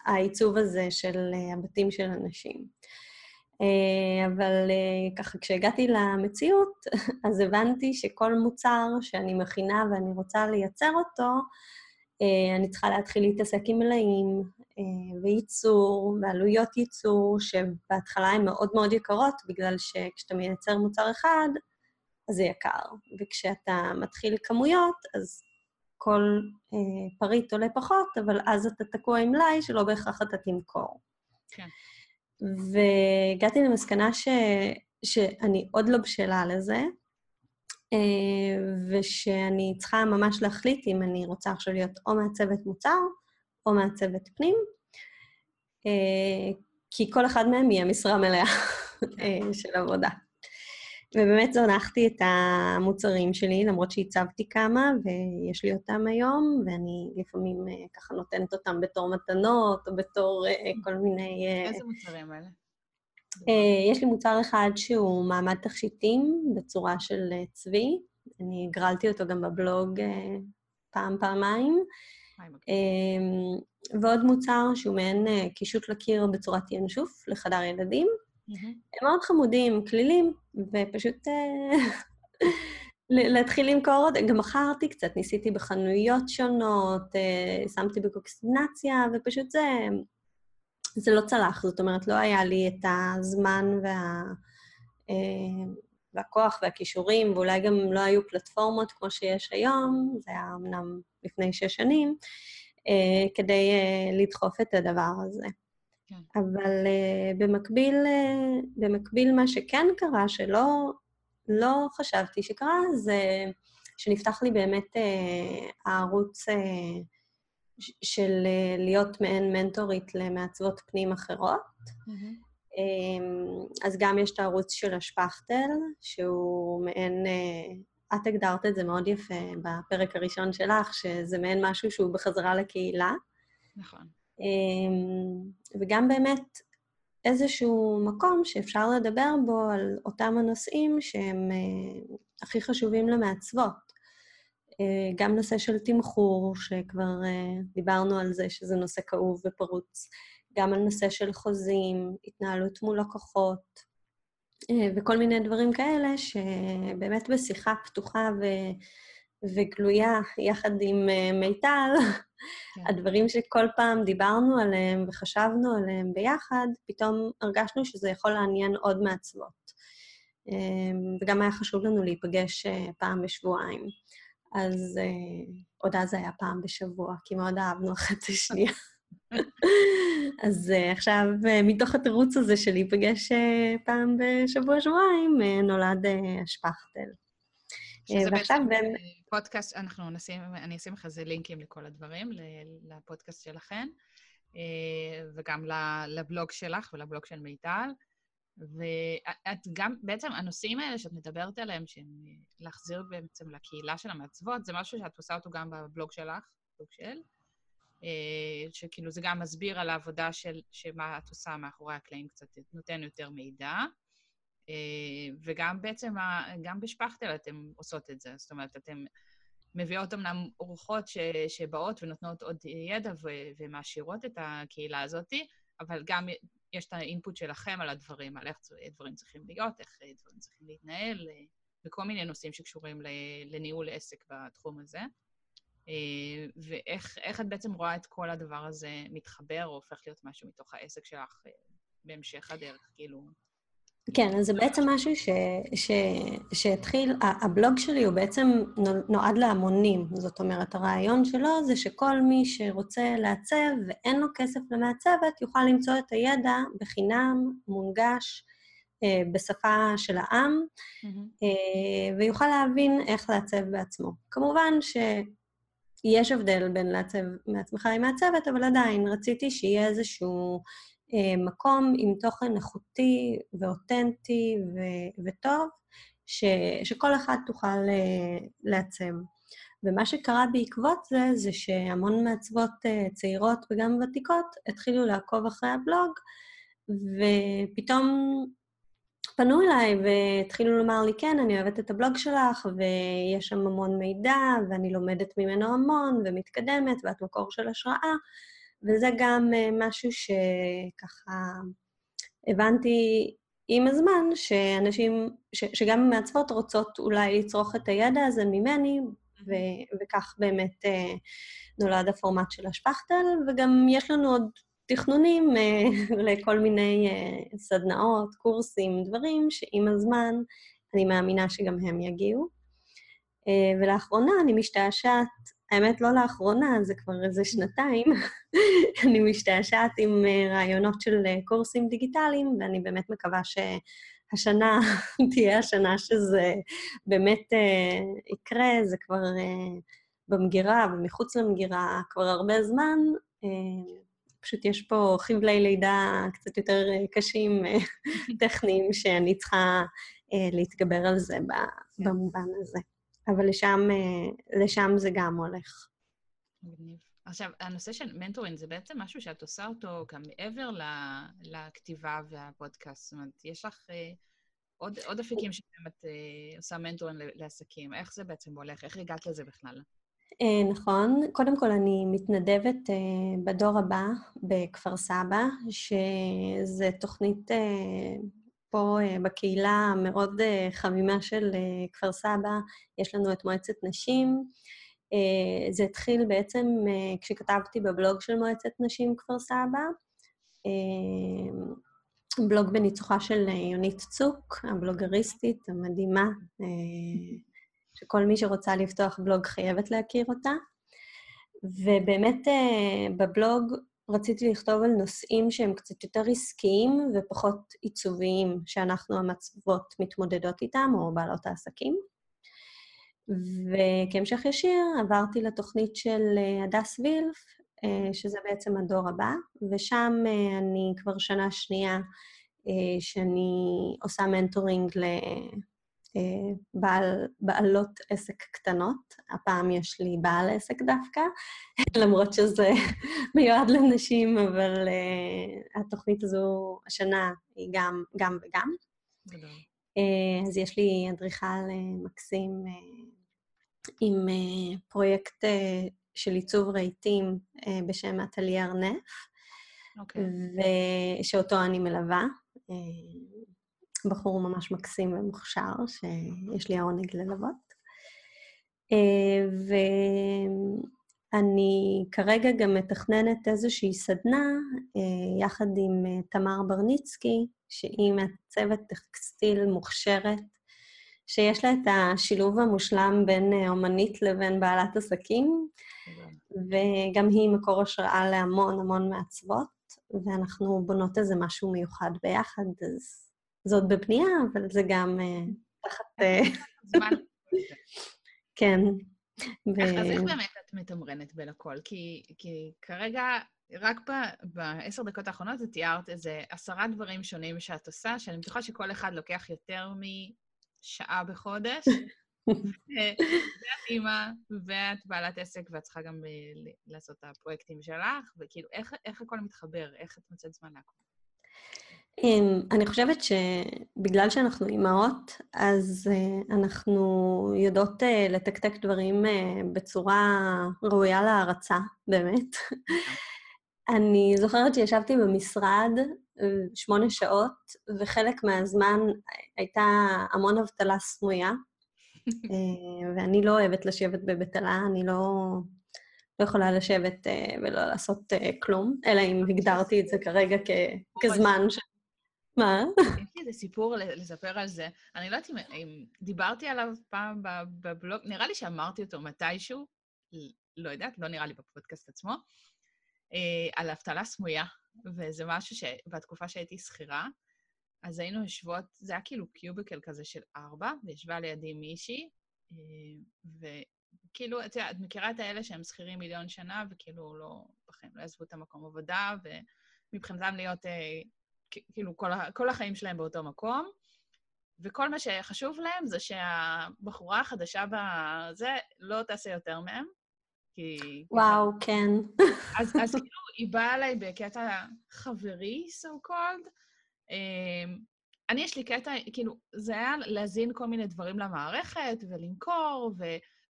Speaker 2: העיצוב הזה של הבתים של אנשים. אה, אבל אה, ככה, כשהגעתי למציאות, [laughs] אז הבנתי שכל מוצר שאני מכינה ואני רוצה לייצר אותו, אה, אני צריכה להתחיל להתעסק עם מלאים וייצור ועלויות ייצור, שבהתחלה הן מאוד מאוד יקרות, בגלל שכשאתה מייצר מוצר אחד, אז זה יקר. וכשאתה מתחיל כמויות, אז כל פריט עולה פחות, אבל אז אתה תקוע עם מלאי שלא בהכרח אתה תמכור. כן. והגעתי למסקנה ש, שאני עוד לא בשלה לזה, אה, ושאני צריכה ממש להחליט אם אני רוצה עכשיו להיות או מעצבת מוצר או מעצבת פנים, אה, כי כל אחד מהם יהיה משרה מלאה כן. אה, של עבודה. ובאמת זונחתי את המוצרים שלי, למרות שהצבתי כמה, ויש לי אותם היום, ואני לפעמים uh, ככה נותנת אותם בתור מתנות, או בתור uh, כל מיני...
Speaker 1: Uh, איזה מוצרים אלה?
Speaker 2: יש לי מוצר אחד שהוא מעמד תכשיטים בצורה של צבי. אני הגרלתי אותו גם בבלוג פעם, פעמיים. Uh, ועוד מוצר שהוא מעין קישוט לקיר בצורת ינשוף לחדר ילדים. הם מאוד חמודים, כלילים, ופשוט אה, להתחיל למכור עוד. גם מכרתי קצת, ניסיתי בחנויות שונות, אה, שמתי בקוקסינציה, ופשוט זה, זה לא צלח, זאת אומרת, לא היה לי את הזמן וה... והכוח והכישורים, ואולי גם לא היו פלטפורמות כמו שיש היום, זה היה אמנם לפני שש שנים, כדי לדחוף את הדבר הזה. כן. אבל uh, במקביל, uh, במקביל מה שכן קרה, שלא לא חשבתי שקרה, זה שנפתח לי באמת uh, הערוץ uh, של uh, להיות מעין מנטורית למעצבות פנים אחרות. Mm-hmm. Um, אז גם יש את הערוץ של השפכטל, שהוא מעין... Uh, את הגדרת את זה מאוד יפה בפרק הראשון שלך, שזה מעין משהו שהוא בחזרה לקהילה.
Speaker 1: נכון.
Speaker 2: אמ, וגם באמת איזשהו מקום שאפשר לדבר בו על אותם הנושאים שהם אה, הכי חשובים למעצבות. אה, גם נושא של תמחור, שכבר אה, דיברנו על זה, שזה נושא כאוב ופרוץ, גם על נושא של חוזים, התנהלות מול לקוחות, וכל מיני דברים כאלה שבאמת בשיחה פתוחה ו... וגלויה יחד עם מיטל, [laughs] כן. הדברים שכל פעם דיברנו עליהם וחשבנו עליהם ביחד, פתאום הרגשנו שזה יכול לעניין עוד מעצבות. אמ, וגם היה חשוב לנו להיפגש אה, פעם בשבועיים. אז אה, עוד אז היה פעם בשבוע, כי מאוד אהבנו אחת את השנייה. [laughs] אז uh, עכשיו, מתוך התירוץ הזה של להיפגש פעם בשבוע-שבועיים, נולד השפכטל.
Speaker 1: שזה ועכשיו בעצם פודקאסט, אנחנו נשים, אני אשים לך איזה לינקים לכל הדברים, לפודקאסט שלכם, אה, וגם לבלוג שלך ולבלוג של מיטל. ואת גם, בעצם הנושאים האלה שאת מדברת עליהם, שהם להחזיר בעצם לקהילה של המעצבות, זה משהו שאת עושה אותו גם בבלוג שלך, בלוג של, אה, שכאילו זה גם מסביר על העבודה של, שמה את עושה מאחורי הקלעים קצת, נותן יותר מידע. אה, וגם בעצם, גם בשפכטל אתן עושות את זה. זאת אומרת, אתן מביאות אמנם אורחות ש, שבאות ונותנות עוד ידע ו, ומעשירות את הקהילה הזאת, אבל גם יש את האינפוט שלכם על הדברים, על איך דברים צריכים להיות, איך דברים צריכים להתנהל, וכל מיני נושאים שקשורים לניהול עסק בתחום הזה. אה, ואיך את בעצם רואה את כל הדבר הזה מתחבר או הופך להיות משהו מתוך העסק שלך אה, בהמשך הדרך, כאילו...
Speaker 2: כן, אז זה בעצם משהו ש, ש, שהתחיל, הבלוג שלי הוא בעצם נועד להמונים. זאת אומרת, הרעיון שלו זה שכל מי שרוצה לעצב ואין לו כסף למעצבת, יוכל למצוא את הידע בחינם, מונגש, אה, בשפה של העם, mm-hmm. אה, ויוכל להבין איך לעצב בעצמו. כמובן שיש הבדל בין לעצב מעצמך עם מעצבת, אבל עדיין רציתי שיהיה איזשהו מקום עם תוכן איכותי ואותנטי ו- וטוב, ש- שכל אחד תוכל אה, לעצב. ומה שקרה בעקבות זה, זה שהמון מעצבות אה, צעירות וגם ותיקות התחילו לעקוב אחרי הבלוג, ופתאום פנו אליי והתחילו לומר לי, כן, אני אוהבת את הבלוג שלך, ויש שם המון מידע, ואני לומדת ממנו המון, ומתקדמת, ואת מקור של השראה. וזה גם אה, משהו שככה הבנתי עם הזמן, שאנשים, ש, שגם מעצבות רוצות אולי לצרוך את הידע הזה ממני, ו, וכך באמת אה, נולד הפורמט של השפכטל, וגם יש לנו עוד תכנונים אה, [laughs] לכל מיני סדנאות, קורסים, דברים שעם הזמן אני מאמינה שגם הם יגיעו. ולאחרונה אני משתעשעת האמת, לא לאחרונה, זה כבר איזה שנתיים, [laughs] אני משתעשעת עם אה, רעיונות של אה, קורסים דיגיטליים, ואני באמת מקווה שהשנה [laughs] תהיה השנה שזה באמת אה, יקרה, זה כבר במגירה ומחוץ למגירה כבר הרבה זמן. פשוט יש פה חבלי לידה קצת יותר קשים, [laughs] טכניים, שאני צריכה להתגבר על זה. במובן הזה. אבל לשם, אה, לשם זה גם הולך.
Speaker 1: מגניב. עכשיו, הנושא של מנטורינג זה בעצם משהו שאת עושה אותו גם מעבר לכתיבה והפודקאסט. זאת אומרת, יש לך אה, עוד, עוד אפיקים שבהם את אה, עושה מנטורינג לעסקים. איך זה בעצם הולך? איך הגעת לזה בכלל?
Speaker 2: נכון. קודם כל, אני מתנדבת בדור הבא בכפר סבא, שזה תוכנית פה uh, בקהילה המאוד uh, חמימה של uh, כפר סבא, יש לנו את מועצת נשים. Uh, זה התחיל בעצם uh, כשכתבתי בבלוג של מועצת נשים כפר סבא, בלוג בניצוחה של יונית צוק, הבלוגריסטית המדהימה, שכל מי שרוצה לפתוח בלוג חייבת להכיר אותה. ובאמת בבלוג רציתי לכתוב על נושאים שהם קצת יותר עסקיים ופחות עיצוביים, שאנחנו המצוות מתמודדות איתם, או בעלות העסקים. וכהמשך ישיר עברתי לתוכנית של אה, הדס וילף, אה, שזה בעצם הדור הבא, ושם אה, אני כבר שנה שנייה שאני עושה מנטורינג לבעלות עסק קטנות. הפעם יש לי בעל עסק דווקא, [laughs] למרות שזה [laughs] מיועד לנשים, אבל התוכנית הזו השנה היא גם, גם וגם. אז יש לי אדריכל מקסים עם uh, פרויקט uh, של עיצוב רהיטים uh, בשם אטליה ארנף, okay. אוקיי. ושאותו אני מלווה. Uh, בחור ממש מקסים ומוכשר, שיש לי העונג ללוות. Uh, ואני כרגע גם מתכננת איזושהי סדנה uh, יחד עם uh, תמר ברניצקי, שהיא מעצבת טקסטיל מוכשרת, שיש לה את השילוב המושלם בין אה, אומנית לבין בעלת עסקים, וגם היא מקור השראה להמון המון מעצבות, ואנחנו בונות איזה משהו מיוחד ביחד, אז זה עוד בבנייה, אבל זה גם אה, תחת... אה, זמן. [laughs] כן.
Speaker 1: אז איך באמת את מתמרנת בין הכל? כי, כי כרגע, רק בעשר דקות האחרונות את תיארת איזה עשרה דברים שונים שאת עושה, שאני בטוחה שכל אחד לוקח יותר שעה בחודש. [laughs] ואת אימא, ואת בעלת עסק, ואת צריכה גם אה, לעשות את הפרויקטים שלך, וכאילו, איך, איך הכל מתחבר? איך את מוצאת זמן להכל?
Speaker 2: אמ, אני חושבת שבגלל שאנחנו אימהות, אז uh, אנחנו יודעות uh, לתקתק דברים uh, בצורה ראויה להערצה, באמת. אני זוכרת שישבתי במשרד שמונה שעות, וחלק מהזמן הייתה המון אבטלה סמויה, [laughs] אה, ואני לא אוהבת לשבת בבטלה, אני לא, לא יכולה לשבת אה, ולא לעשות אה, כלום, אלא אם הגדרתי את זה כרגע כ, כזמן ש... מה?
Speaker 1: יש לי איזה סיפור לספר על זה. אני לא יודעת אם דיברתי עליו פעם בבלוג, נראה לי שאמרתי אותו מתישהו, לא יודעת, לא נראה לי בפודקאסט עצמו, על אבטלה סמויה. וזה משהו שבתקופה שהייתי שכירה, אז היינו יושבות, זה היה כאילו קיוביקל כזה של ארבע, וישבה לידי מישהי, אה, וכאילו, את יודעת, את מכירה את האלה שהם שכירים מיליון שנה, וכאילו לא, בחיים לא יעזבו את המקום עבודה, ומבחינתם להיות, אה, כאילו, כל, כל החיים שלהם באותו מקום. וכל מה שחשוב להם זה שהבחורה החדשה בזה לא תעשה יותר מהם,
Speaker 2: כי... וואו, כן.
Speaker 1: אז, אז כאילו, היא באה אליי בקטע חברי, so called. אמ, אני, יש לי קטע, כאילו, זה היה להזין כל מיני דברים למערכת ולמכור, ו,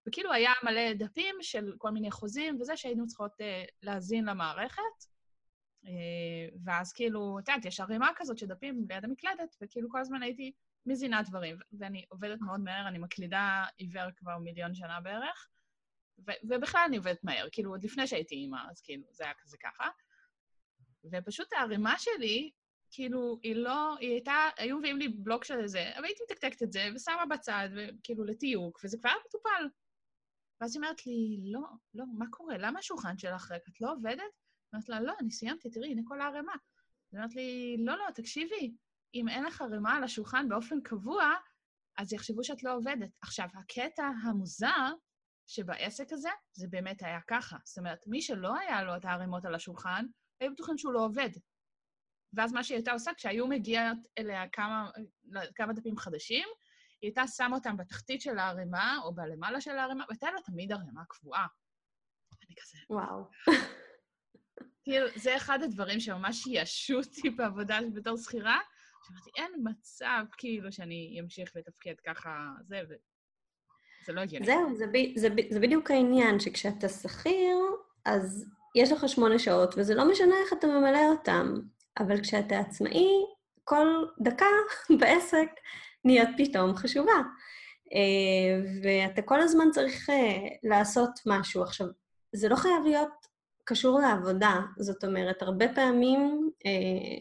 Speaker 1: וכאילו היה מלא דפים של כל מיני חוזים וזה שהיינו צריכות uh, להזין למערכת. Uh, ואז כאילו, את יודעת, יש ערימה כזאת של דפים ליד המקלדת, וכאילו כל הזמן הייתי מזינה דברים, ואני עובדת מאוד מהר, אני מקלידה עיוור כבר מיליון שנה בערך. ו- ובכלל אני עובדת מהר, כאילו, עוד לפני שהייתי אימא, אז כאילו, זה היה כזה ככה. ופשוט הערימה שלי, כאילו, היא לא, היא הייתה, היו מביאים לי בלוק של זה, אבל הייתי מתקתקת את זה ושמה בצד, וכאילו, לתיוק, וזה כבר היה מטופל. ואז היא אומרת לי, לא, לא, מה קורה? למה השולחן שלך ריק? את לא עובדת? אמרתי לה, לא, אני סיימתי, תראי, הנה כל הערימה. היא אומרת לי, לא, לא, תקשיבי, אם אין לך ערימה על השולחן באופן קבוע, אז יחשבו שאת לא עובדת. עכשיו, הקטע המוזר שבעסק הזה זה באמת היה ככה. זאת אומרת, מי שלא היה לו את הערימות על השולחן, היו בטוחים שהוא לא עובד. ואז מה שהיא הייתה עושה, כשהיו מגיעות אליה כמה, כמה דפים חדשים, היא הייתה שמה אותם בתחתית של הערימה, או בלמעלה של הערימה, והייתה לה תמיד ערימה קבועה. אני כזה...
Speaker 2: וואו. [laughs]
Speaker 1: כאילו, זה אחד הדברים שממש ישו אותי בעבודה בתור שכירה, שאמרתי, אין מצב, כאילו, שאני אמשיך לתפקד ככה, זה, זה לא הגיוני.
Speaker 2: זהו, זה, ב, זה, ב, זה בדיוק העניין, שכשאתה שכיר, אז יש לך שמונה שעות, וזה לא משנה איך אתה ממלא אותם, אבל כשאתה עצמאי, כל דקה [laughs] בעסק נהיית פתאום חשובה. אה, ואתה כל הזמן צריך אה, לעשות משהו. עכשיו, זה לא חייב להיות קשור לעבודה. זאת אומרת, הרבה פעמים אה,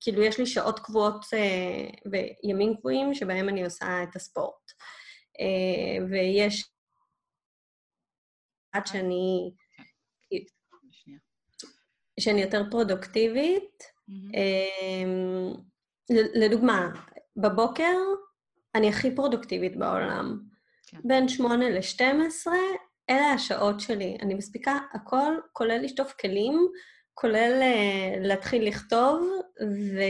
Speaker 2: כאילו, יש לי שעות קבועות אה, וימים קבועים שבהם אני עושה את הספורט. אה, ויש... עד שאני... שאני יותר פרודוקטיבית. Mm-hmm. לדוגמה, בבוקר אני הכי פרודוקטיבית בעולם. כן. בין 8 ל-12, אלה השעות שלי. אני מספיקה הכל, כולל לשטוף כלים, כולל uh, להתחיל לכתוב, ו...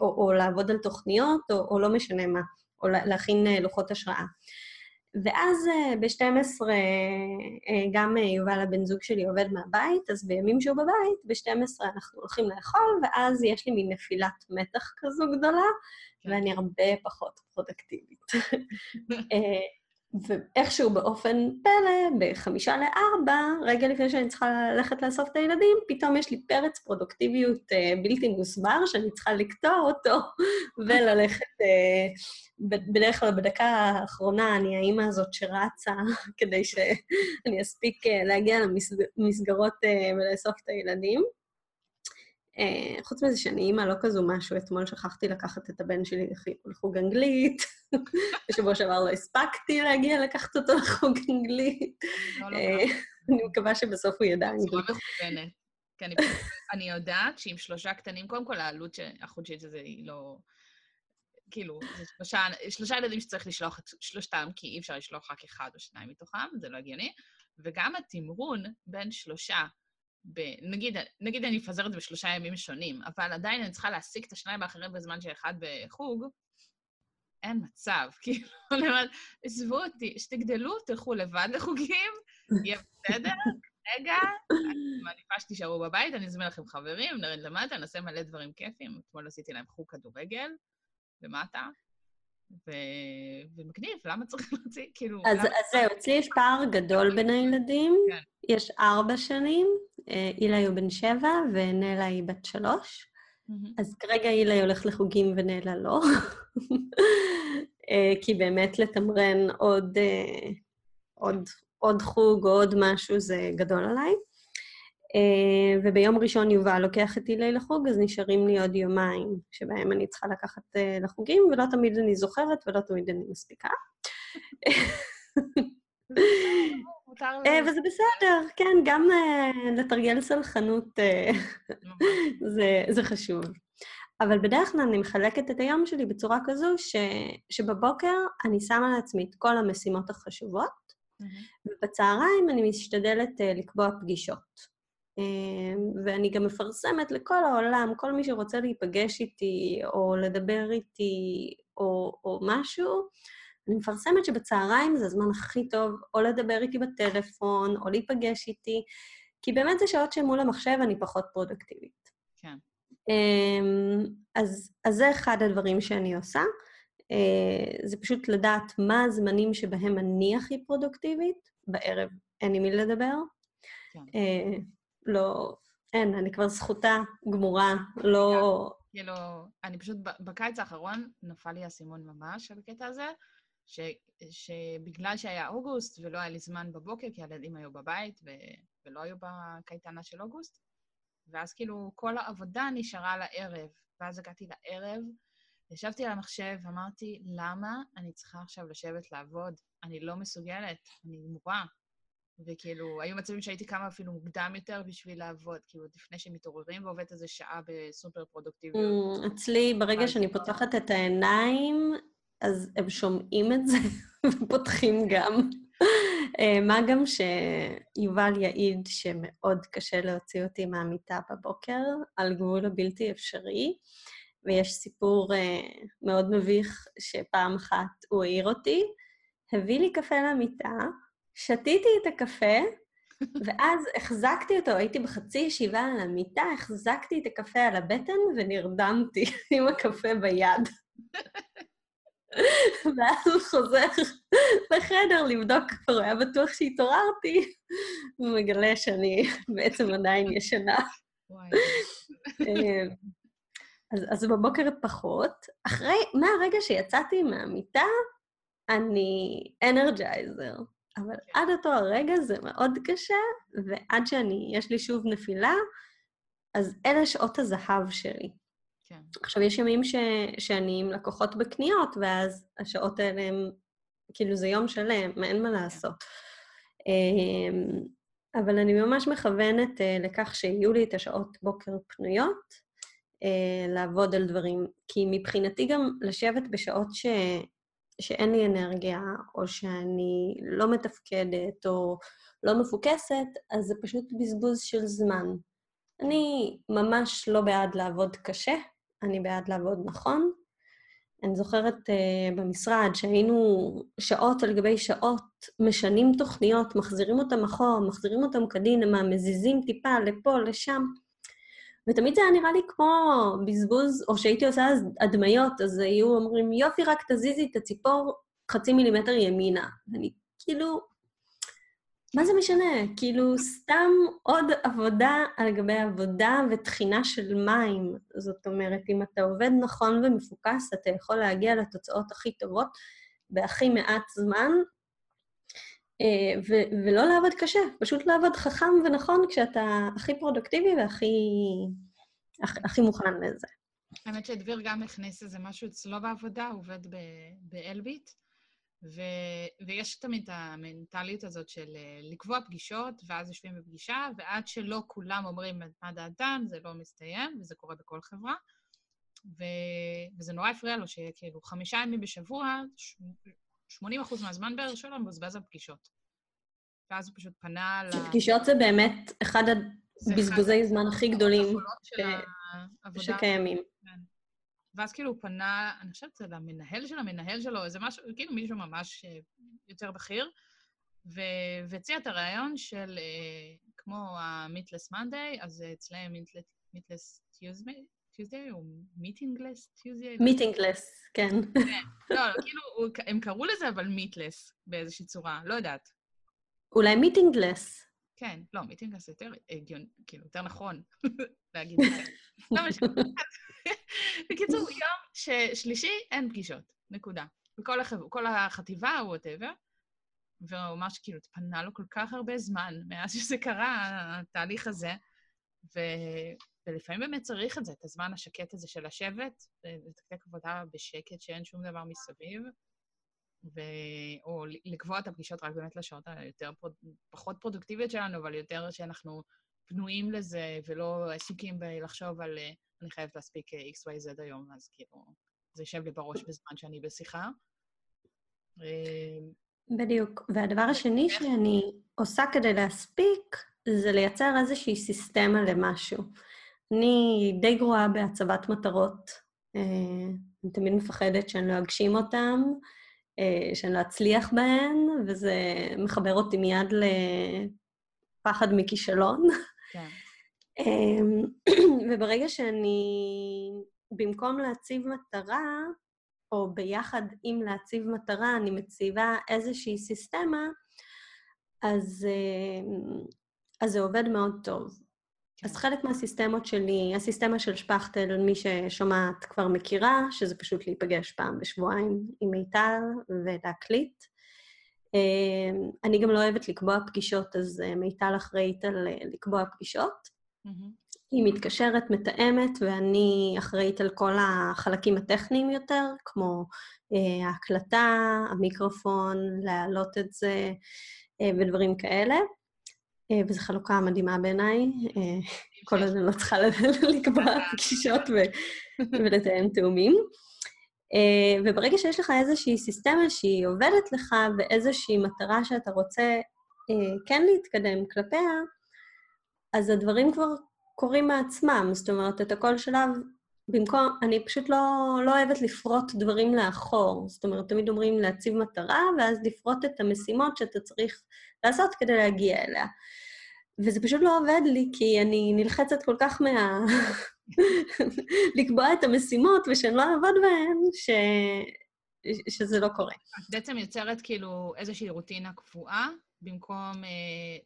Speaker 2: או, או לעבוד על תוכניות, או, או לא משנה מה, או להכין uh, לוחות השראה. ואז uh, ב-12 uh, גם יובל הבן זוג שלי עובד מהבית, אז בימים שהוא בבית, ב-12 אנחנו הולכים לאכול, ואז יש לי מין נפילת מתח כזו גדולה, כן. ואני הרבה פחות פרודקטיבית. [laughs] ואיכשהו באופן פלא, בחמישה לארבע, רגע לפני שאני צריכה ללכת לאסוף את הילדים, פתאום יש לי פרץ פרודוקטיביות uh, בלתי מוסבר, שאני צריכה לקטוע אותו [laughs] וללכת... Uh, בדרך כלל בדקה האחרונה אני האימא הזאת שרצה [laughs] כדי שאני אספיק uh, להגיע למסגרות ולאסוף את הילדים. Uh, חוץ מזה שאני אימא לא כזו משהו, אתמול שכחתי לקחת את הבן שלי לחוג אנגלית, [laughs] בשבוע שעבר לא הספקתי להגיע לקחת אותו לחוג אנגלית. לא, לא, אה, אני מקווה שבסוף הוא ידע אנגלית.
Speaker 1: בצורה מכוונת. כי אני יודעת שעם שלושה קטנים, קודם כל העלות החודשית הזה היא לא... כאילו, זה שלושה, שלושה ילדים שצריך לשלוח את שלושתם, כי אי אפשר לשלוח רק אחד או שניים מתוכם, זה לא הגיוני. וגם התמרון בין שלושה ב... נגיד, נגיד אני זה בשלושה ימים שונים, אבל עדיין אני צריכה להשיג את השניים האחרים בזמן שאחד בחוג, אין מצב. [laughs] כאילו, אני אומרת, עזבו אותי, שתגדלו, תלכו לבד לחוגים, [laughs] יהיה בסדר, רגע, אני מעדיפה שתישארו בבית, אני אזמין לכם חברים, נרד למטה, נעשה מלא דברים כיפים. אתמול עשיתי להם חוג כדורגל למטה, ו... ומגניב, למה צריך [laughs] להוציא? כאילו...
Speaker 2: אז, למה... אז זהו, אצלי יש פער גדול בין הילדים. כן. יש ארבע שנים, אה, אילי הוא בן שבע ונלה היא בת שלוש. אז כרגע אילי הולך לחוגים ונלה לא. [laughs] אה, כי באמת לתמרן עוד, אה, עוד, עוד חוג או עוד משהו זה גדול עליי. Uh, וביום ראשון יובל לוקח את אילי לחוג, אז נשארים לי עוד יומיים שבהם אני צריכה לקחת uh, לחוגים, ולא תמיד אני זוכרת ולא תמיד אני מספיקה. וזה בסדר, כן, גם לתרגל סלחנות זה חשוב. אבל בדרך כלל אני מחלקת את היום שלי בצורה כזו ש, שבבוקר אני שמה לעצמי את כל המשימות החשובות, mm-hmm. ובצהריים אני משתדלת לקבוע פגישות. Uh, ואני גם מפרסמת לכל העולם, כל מי שרוצה להיפגש איתי, או לדבר איתי, או, או משהו, אני מפרסמת שבצהריים זה הזמן הכי טוב או לדבר איתי בטלפון, או להיפגש איתי, כי באמת זה שעות שמול המחשב אני פחות פרודקטיבית. כן. אמ, אז, אז זה אחד הדברים שאני עושה. אה, זה פשוט לדעת מה הזמנים שבהם אני הכי פרודוקטיבית. בערב אין עם מי לדבר. כן. לא, אין, אני כבר זכותה גמורה, לא...
Speaker 1: כאילו, אני פשוט, בקיץ האחרון נפל לי האסימון ממש על הקטע הזה, ש, שבגלל שהיה אוגוסט ולא היה לי זמן בבוקר, כי הילדים היו בבית ו, ולא היו בקייטנה של אוגוסט, ואז כאילו כל העבודה נשארה לערב. ואז הגעתי לערב, ישבתי על המחשב ואמרתי, למה אני צריכה עכשיו לשבת לעבוד? אני לא מסוגלת, אני מורה. וכאילו, היו מצבים שהייתי קמה אפילו מוקדם יותר בשביל לעבוד, כאילו, לפני שהם מתעוררים ועובדת איזה שעה בסופר פרודוקטיביות.
Speaker 2: Mm, אצלי, ברגע שאני פותחת את העיניים, אז הם שומעים את זה [laughs] ופותחים גם. אה, מה גם שיובל יעיד שמאוד קשה להוציא אותי מהמיטה בבוקר, על גבול הבלתי אפשרי, ויש סיפור uh, מאוד מביך שפעם אחת הוא העיר אותי, הביא לי קפה למיטה, שתיתי את הקפה, ואז החזקתי אותו, הייתי בחצי ישיבה על המיטה, החזקתי את הקפה על הבטן ונרדמתי [laughs] עם הקפה ביד. [laughs] ואז הוא חוזר לחדר לבדוק, כבר היה בטוח שהתעוררתי, ומגלה שאני [laughs] בעצם עדיין ישנה. אמ, אז, אז בבוקר פחות. אחרי, מהרגע שיצאתי מהמיטה, אני אנרג'ייזר. אבל עד אותו הרגע זה מאוד קשה, ועד שאני, יש לי שוב נפילה, אז אלה שעות הזהב שלי.
Speaker 1: כן.
Speaker 2: עכשיו, יש ימים ש... שאני עם לקוחות בקניות, ואז השעות האלה הם, כאילו, זה יום שלם, אין מה לעשות. אמ, אבל אני ממש מכוונת אה, לכך שיהיו לי את השעות בוקר פנויות, אה, לעבוד על דברים. כי מבחינתי גם לשבת בשעות ש... שאין לי אנרגיה, או שאני לא מתפקדת, או לא מפוקסת, אז זה פשוט בזבוז של זמן. אני ממש לא בעד לעבוד קשה, אני בעד לעבוד נכון. אני זוכרת uh, במשרד שהיינו שעות על גבי שעות, משנים תוכניות, מחזירים אותם אחורה, מחזירים אותם קדימה, מזיזים טיפה לפה, לשם. ותמיד זה היה נראה לי כמו בזבוז, או שהייתי עושה אז הדמיות, אז היו אומרים, יופי, רק תזיזי את הציפור חצי מילימטר ימינה. ואני כאילו, מה זה משנה? כאילו, סתם עוד עבודה על גבי עבודה וטחינה של מים. זאת אומרת, אם אתה עובד נכון ומפוקס, אתה יכול להגיע לתוצאות הכי טובות בהכי מעט זמן, ו- ולא לעבוד קשה, פשוט לעבוד חכם ונכון כשאתה הכי פרודוקטיבי והכי הכ- הכי מוכן לזה.
Speaker 1: האמת שדביר גם הכניס איזה משהו אצלו בעבודה, הוא עובד באלביט, ו- ויש תמיד את המנטליות הזאת של אה, לקבוע פגישות, ואז יושבים בפגישה, ועד שלא כולם אומרים מה דעתם, זה לא מסתיים, וזה קורה בכל חברה. ו- וזה נורא הפריע לו שכאילו חמישה ימים בשבוע, 80 אחוז מהזמן בערך שלו מבוזבז על פגישות. ואז הוא פשוט פנה ל...
Speaker 2: פגישות זה באמת אחד הבזבוזי זמן הכי גדולים
Speaker 1: של העבודה.
Speaker 2: שקיימים.
Speaker 1: כן. ואז כאילו הוא פנה, אני חושבת שזה למנהל של המנהל שלו, איזה משהו, כאילו מישהו ממש אה, יותר בכיר, והציע את הרעיון של, אה, כמו ה-Meatless Monday, אז אצלם Meatless Tuesday, Tuesday או Meetingless Tuesday?
Speaker 2: Meetingless, כן.
Speaker 1: לא, כאילו, הם קראו לזה אבל Meatless באיזושהי צורה, לא יודעת.
Speaker 2: אולי Meetingless.
Speaker 1: כן, לא, Meetingless יותר הגיון, כאילו, יותר נכון [laughs] להגיד את זה. לא משנה. בקיצור, יום ששלישי אין פגישות, נקודה. וכל. החטיבה, וואטאבר, והוא ממש כאילו התפנה לו כל כך הרבה זמן מאז שזה קרה, התהליך הזה, ו... ולפעמים באמת צריך את זה, את הזמן השקט הזה של לשבת, לתקתק עבודה בשקט, שאין שום דבר מסביב, ו... או לקבוע את הפגישות רק באמת לשעות היותר, פרוד... פחות פרודוקטיביות שלנו, אבל יותר שאנחנו פנויים לזה ולא עסוקים בלחשוב על אני חייבת להספיק XYZ היום, אז כאילו, זה יושב לי בראש בזמן שאני בשיחה.
Speaker 2: בדיוק. והדבר השני שאני עושה כדי להספיק, זה לייצר איזושהי סיסטמה למשהו. אני די גרועה בהצבת מטרות. אה, אני תמיד מפחדת שאני לא אגשים אותן, אה, שאני לא אצליח בהן, וזה מחבר אותי מיד לפחד מכישלון. כן. [laughs] אמ, וברגע שאני, במקום להציב מטרה, או ביחד עם להציב מטרה, אני מציבה איזושהי סיסטמה, אז, אמ, אז זה עובד מאוד טוב. כן. אז חלק מהסיסטמות שלי, הסיסטמה של שפכטל, מי ששומעת כבר מכירה, שזה פשוט להיפגש פעם בשבועיים עם מיטל ולהקליט. אמ, אני גם לא אוהבת לקבוע פגישות, אז אה, מיטל אחראית על אה, לקבוע פגישות. Mm-hmm. היא מתקשרת, מתאמת, ואני אחראית על כל החלקים הטכניים יותר, כמו אה, ההקלטה, המיקרופון, להעלות את זה אה, ודברים כאלה. אה, וזו חלוקה מדהימה בעיניי. אה, כל הזמן לא צריכה לקבוע פגישות ולתאם תאומים. Uh, וברגע שיש לך איזושהי סיסטמה שהיא עובדת לך ואיזושהי מטרה שאתה רוצה כן להתקדם כלפיה, אז הדברים כבר קורים מעצמם. זאת אומרת, את הכל שלב, במקום, אני פשוט לא, לא אוהבת לפרוט דברים לאחור. זאת אומרת, תמיד אומרים להציב מטרה, ואז לפרוט את המשימות שאתה צריך לעשות כדי להגיע אליה. וזה פשוט לא עובד לי, כי אני נלחצת כל כך מה... [laughs] לקבוע את המשימות ושאני לא אעבוד בהן, ש... שזה לא קורה.
Speaker 1: את בעצם יוצרת כאילו איזושהי רוטינה קבועה, במקום אה,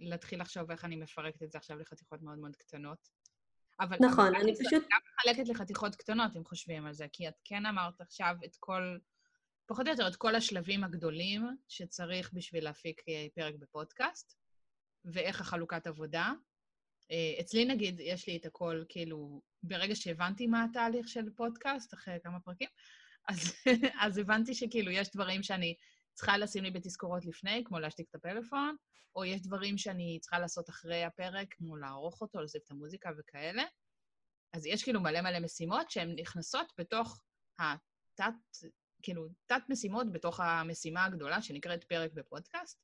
Speaker 1: להתחיל לחשוב איך אני מפרקת את זה עכשיו לחתיכות מאוד מאוד קטנות.
Speaker 2: אבל נכון, אני פשוט...
Speaker 1: גם מחלקת לחתיכות קטנות, אם חושבים על זה, כי את כן אמרת עכשיו את כל, פחות או יותר את כל השלבים הגדולים שצריך בשביל להפיק אה, פרק בפודקאסט, ואיך החלוקת עבודה. אה, אצלי נגיד, יש לי את הכל, כאילו, ברגע שהבנתי מה התהליך של פודקאסט, אחרי כמה פרקים, אז, [laughs] אז הבנתי שכאילו יש דברים שאני צריכה לשים לי בתזכורות לפני, כמו להשתיק את הפלאפון, או יש דברים שאני צריכה לעשות אחרי הפרק, כמו לערוך אותו, להוסיף את המוזיקה וכאלה. אז יש כאילו מלא מלא משימות שהן נכנסות בתוך התת, כאילו, תת-משימות בתוך המשימה הגדולה שנקראת פרק בפודקאסט,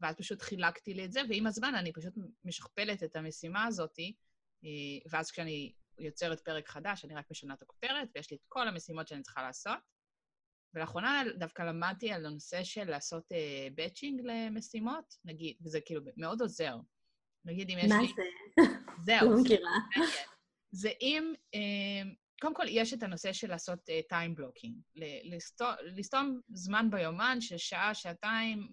Speaker 1: ואז פשוט חילקתי לי את זה, ועם הזמן אני פשוט משכפלת את המשימה הזאת, אה, ואז כשאני יוצרת פרק חדש, אני רק משנה את הכותרת, ויש לי את כל המשימות שאני צריכה לעשות. ולאחרונה דווקא למדתי על הנושא של לעשות באצ'ינג uh, למשימות, נגיד, וזה כאילו מאוד עוזר. נגיד אם יש
Speaker 2: מה
Speaker 1: לי...
Speaker 2: מה זה?
Speaker 1: זהו.
Speaker 2: לא מכירה.
Speaker 1: זה אם... Uh, קודם כל, יש את הנושא של לעשות טיים uh, בלוקינג. לסתום זמן ביומן של שעה, שעתיים,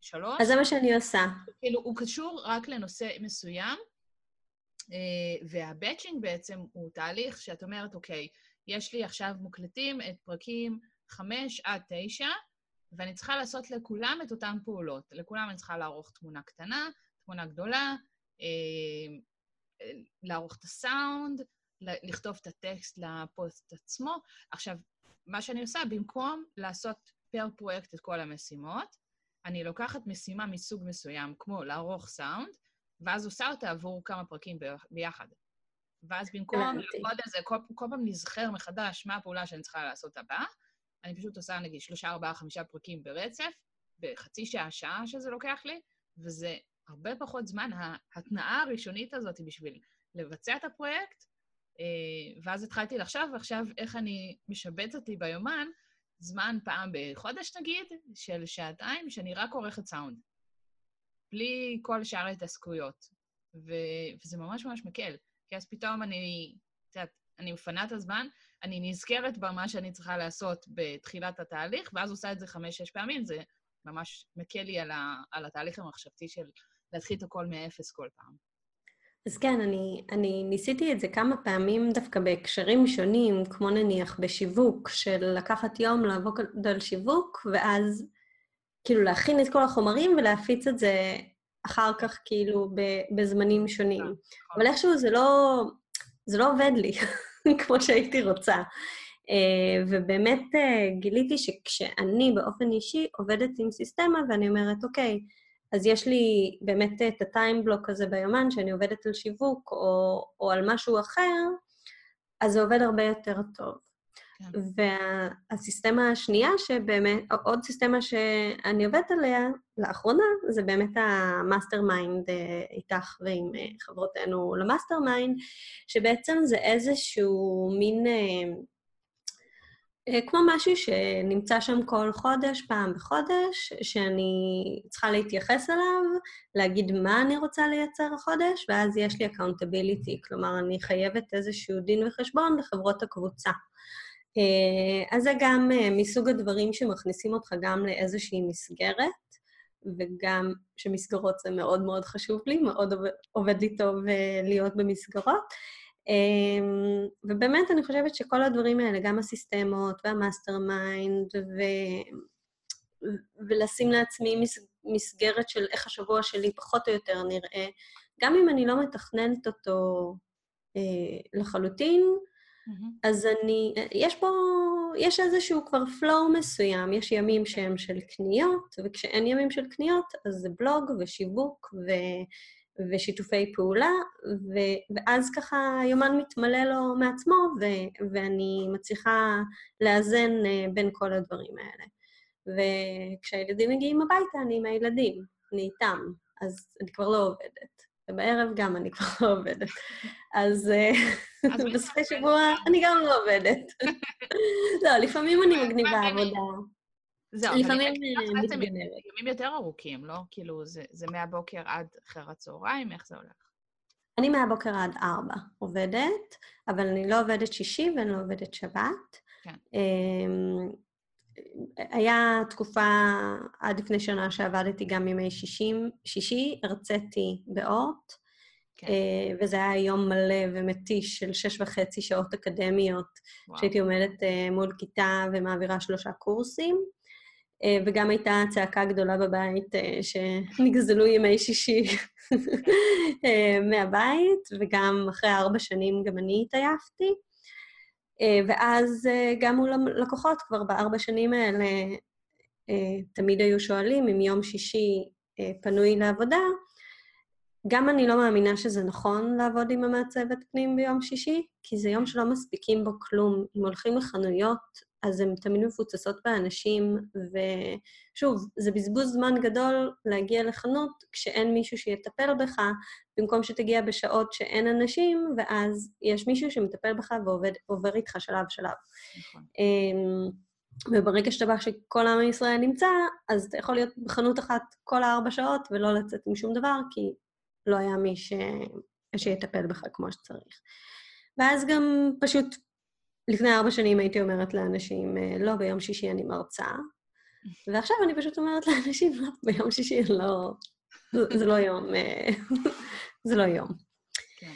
Speaker 1: שלוש.
Speaker 2: אז זה מה שאני עושה.
Speaker 1: כאילו, הוא קשור רק לנושא מסוים, והבאצ'ינג בעצם הוא תהליך שאת אומרת, אוקיי, יש לי עכשיו מוקלטים את פרקים חמש עד תשע, ואני צריכה לעשות לכולם את אותן פעולות. לכולם אני צריכה לערוך תמונה קטנה, תמונה גדולה, אה, לערוך את הסאונד, לכתוב את הטקסט לפוסט עצמו. עכשיו, מה שאני עושה, במקום לעשות פר פרויקט את כל המשימות, אני לוקחת משימה מסוג מסוים, כמו לערוך סאונד, ואז עושה אותה עבור כמה פרקים ביחד. ואז במקום לעבוד על זה, כל, כל פעם נזכר מחדש מה הפעולה שאני צריכה לעשות הבאה, אני פשוט עושה נגיד שלושה, ארבעה, חמישה פרקים ברצף, בחצי שעה, שעה שזה לוקח לי, וזה הרבה פחות זמן. ההתנאה הראשונית הזאת בשביל לבצע את הפרויקט, אה, ואז התחלתי לחשוב עכשיו איך אני משבצת לי ביומן זמן פעם בחודש נגיד, של שעתיים, שאני רק עורכת סאונד. בלי כל שאר ההתעסקויות. וזה ממש ממש מקל. כי אז פתאום אני, את יודעת, אני מפנה את הזמן, אני נזכרת במה שאני צריכה לעשות בתחילת התהליך, ואז עושה את זה חמש-שש פעמים, זה ממש מקל לי על, ה, על התהליך המחשבתי של להתחיל את הכל מאפס כל פעם.
Speaker 2: אז כן, אני, אני ניסיתי את זה כמה פעמים דווקא בהקשרים שונים, כמו נניח בשיווק, של לקחת יום לעבוד על שיווק, ואז כאילו להכין את כל החומרים ולהפיץ את זה אחר כך כאילו בזמנים שונים. נכון. אבל איכשהו זה לא, זה לא עובד לי. [laughs] כמו שהייתי רוצה. Uh, ובאמת uh, גיליתי שכשאני באופן אישי עובדת עם סיסטמה ואני אומרת, אוקיי, אז יש לי באמת את ה time block הזה ביומן, שאני עובדת על שיווק או, או על משהו אחר, אז זה עובד הרבה יותר טוב. כן. והסיסטמה השנייה, שבאמת, עוד סיסטמה שאני עובדת עליה לאחרונה, זה באמת ה mastermind אה, איתך ועם אה, חברותינו ל mastermind, שבעצם זה איזשהו מין... אה, כמו משהו שנמצא שם כל חודש, פעם בחודש, שאני צריכה להתייחס אליו, להגיד מה אני רוצה לייצר החודש, ואז יש לי accountability, כלומר, אני חייבת איזשהו דין וחשבון לחברות הקבוצה. אה, אז זה גם אה, מסוג הדברים שמכניסים אותך גם לאיזושהי מסגרת, וגם שמסגרות זה מאוד מאוד חשוב לי, מאוד עובד לי טוב אה, להיות במסגרות. ובאמת, אני חושבת שכל הדברים האלה, גם הסיסטמות וה mastermind, ו... ולשים לעצמי מסגרת של איך השבוע שלי פחות או יותר נראה, גם אם אני לא מתכננת אותו לחלוטין, אז אני, יש פה, יש איזשהו כבר flow מסוים, יש ימים שהם של קניות, וכשאין ימים של קניות, אז זה בלוג ושיווק ו, ושיתופי פעולה, ו, ואז ככה היומן מתמלא לו מעצמו, ו, ואני מצליחה לאזן אה, בין כל הדברים האלה. וכשהילדים מגיעים הביתה, אני עם הילדים, אני איתם, אז אני כבר לא עובדת. ובערב גם אני כבר לא עובדת. אז [laughs] בסופי שבוע אני גם לא עובדת. [laughs] לא, לפעמים אני מגניבה עבודה.
Speaker 1: זהו, לפעמים אה, מתגנרת. ימים יותר ארוכים, לא? כאילו, זה מהבוקר עד אחר הצהריים, איך זה הולך?
Speaker 2: אני מהבוקר עד ארבע עובדת, אבל אני לא עובדת שישי ואני לא עובדת שבת. כן. היה תקופה עד לפני שנה שעבדתי גם ימי שישים, שישי, הרציתי באורט, כן. אה, וזה היה יום מלא ומתיש של שש וחצי שעות אקדמיות, וואו. שהייתי עומדת אה, מול כיתה ומעבירה שלושה קורסים. אה, וגם הייתה צעקה גדולה בבית שנגזלו ימי שישי אה, מהבית, וגם אחרי ארבע שנים גם אני התעייפתי. ואז גם מול הלקוחות, כבר בארבע שנים האלה, תמיד היו שואלים אם יום שישי פנוי לעבודה, גם אני לא מאמינה שזה נכון לעבוד עם המעצבת פנים ביום שישי, כי זה יום שלא מספיקים בו כלום. אם הולכים לחנויות, אז הן תמיד מפוצצות באנשים, ושוב, זה בזבוז זמן גדול להגיע לחנות כשאין מישהו שיטפל בך, במקום שתגיע בשעות שאין אנשים, ואז יש מישהו שמטפל בך ועובר איתך שלב-שלב. נכון. אמ, וברגע שאתה בא שכל עם ישראל נמצא, אז אתה יכול להיות בחנות אחת כל הארבע שעות ולא לצאת עם שום דבר, כי לא היה מי ש... שיטפל בך כמו שצריך. ואז גם פשוט לפני ארבע שנים הייתי אומרת לאנשים, אה, לא, ביום שישי אני מרצה, [laughs] ועכשיו אני פשוט אומרת לאנשים, לא, ביום שישי לא... זה לא יום, אה, זה לא יום. כן.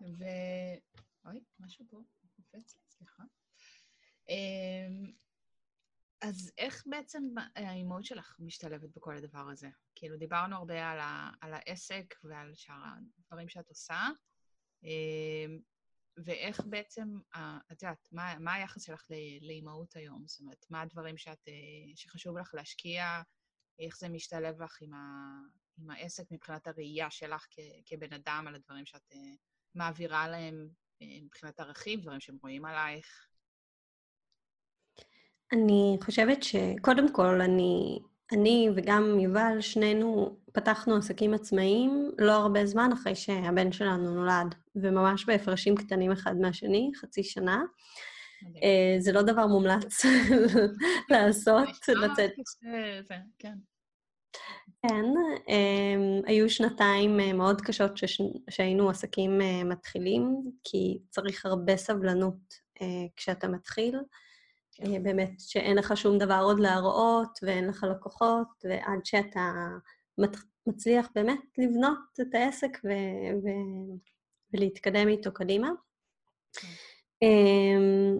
Speaker 1: ו... אוי, משהו פה קופץ, סליחה. אמ, אז איך בעצם האימהות שלך משתלבת בכל הדבר הזה? כאילו, דיברנו הרבה על, ה, על העסק ועל שאר הדברים שאת עושה, אמ, ואיך בעצם, את יודעת, מה, מה היחס שלך לאימהות היום? זאת אומרת, מה הדברים שאת, אה, שחשוב לך להשקיע, איך זה משתלב לך עם, ה, עם העסק מבחינת הראייה שלך כ, כבן אדם על הדברים שאת אה, מעבירה להם אה, מבחינת ערכים, דברים שהם רואים עלייך?
Speaker 2: אני חושבת שקודם כל, אני, אני וגם יובל, שנינו פתחנו עסקים עצמאיים לא הרבה זמן אחרי שהבן שלנו נולד, וממש בהפרשים קטנים אחד מהשני, חצי שנה. Uh, זה לא דבר מומלץ [laughs] לעשות, לצאת... כן. כן, um, היו שנתיים uh, מאוד קשות. שהיינו עסקים uh, מתחילים, כי צריך הרבה סבלנות כשאתה מתחיל. כן. באמת, שאין לך שום דבר עוד להראות, ואין לך לקוחות, ועד שאתה מצליח באמת לבנות את העסק ו- ו- ולהתקדם איתו קדימה. כן. אמ,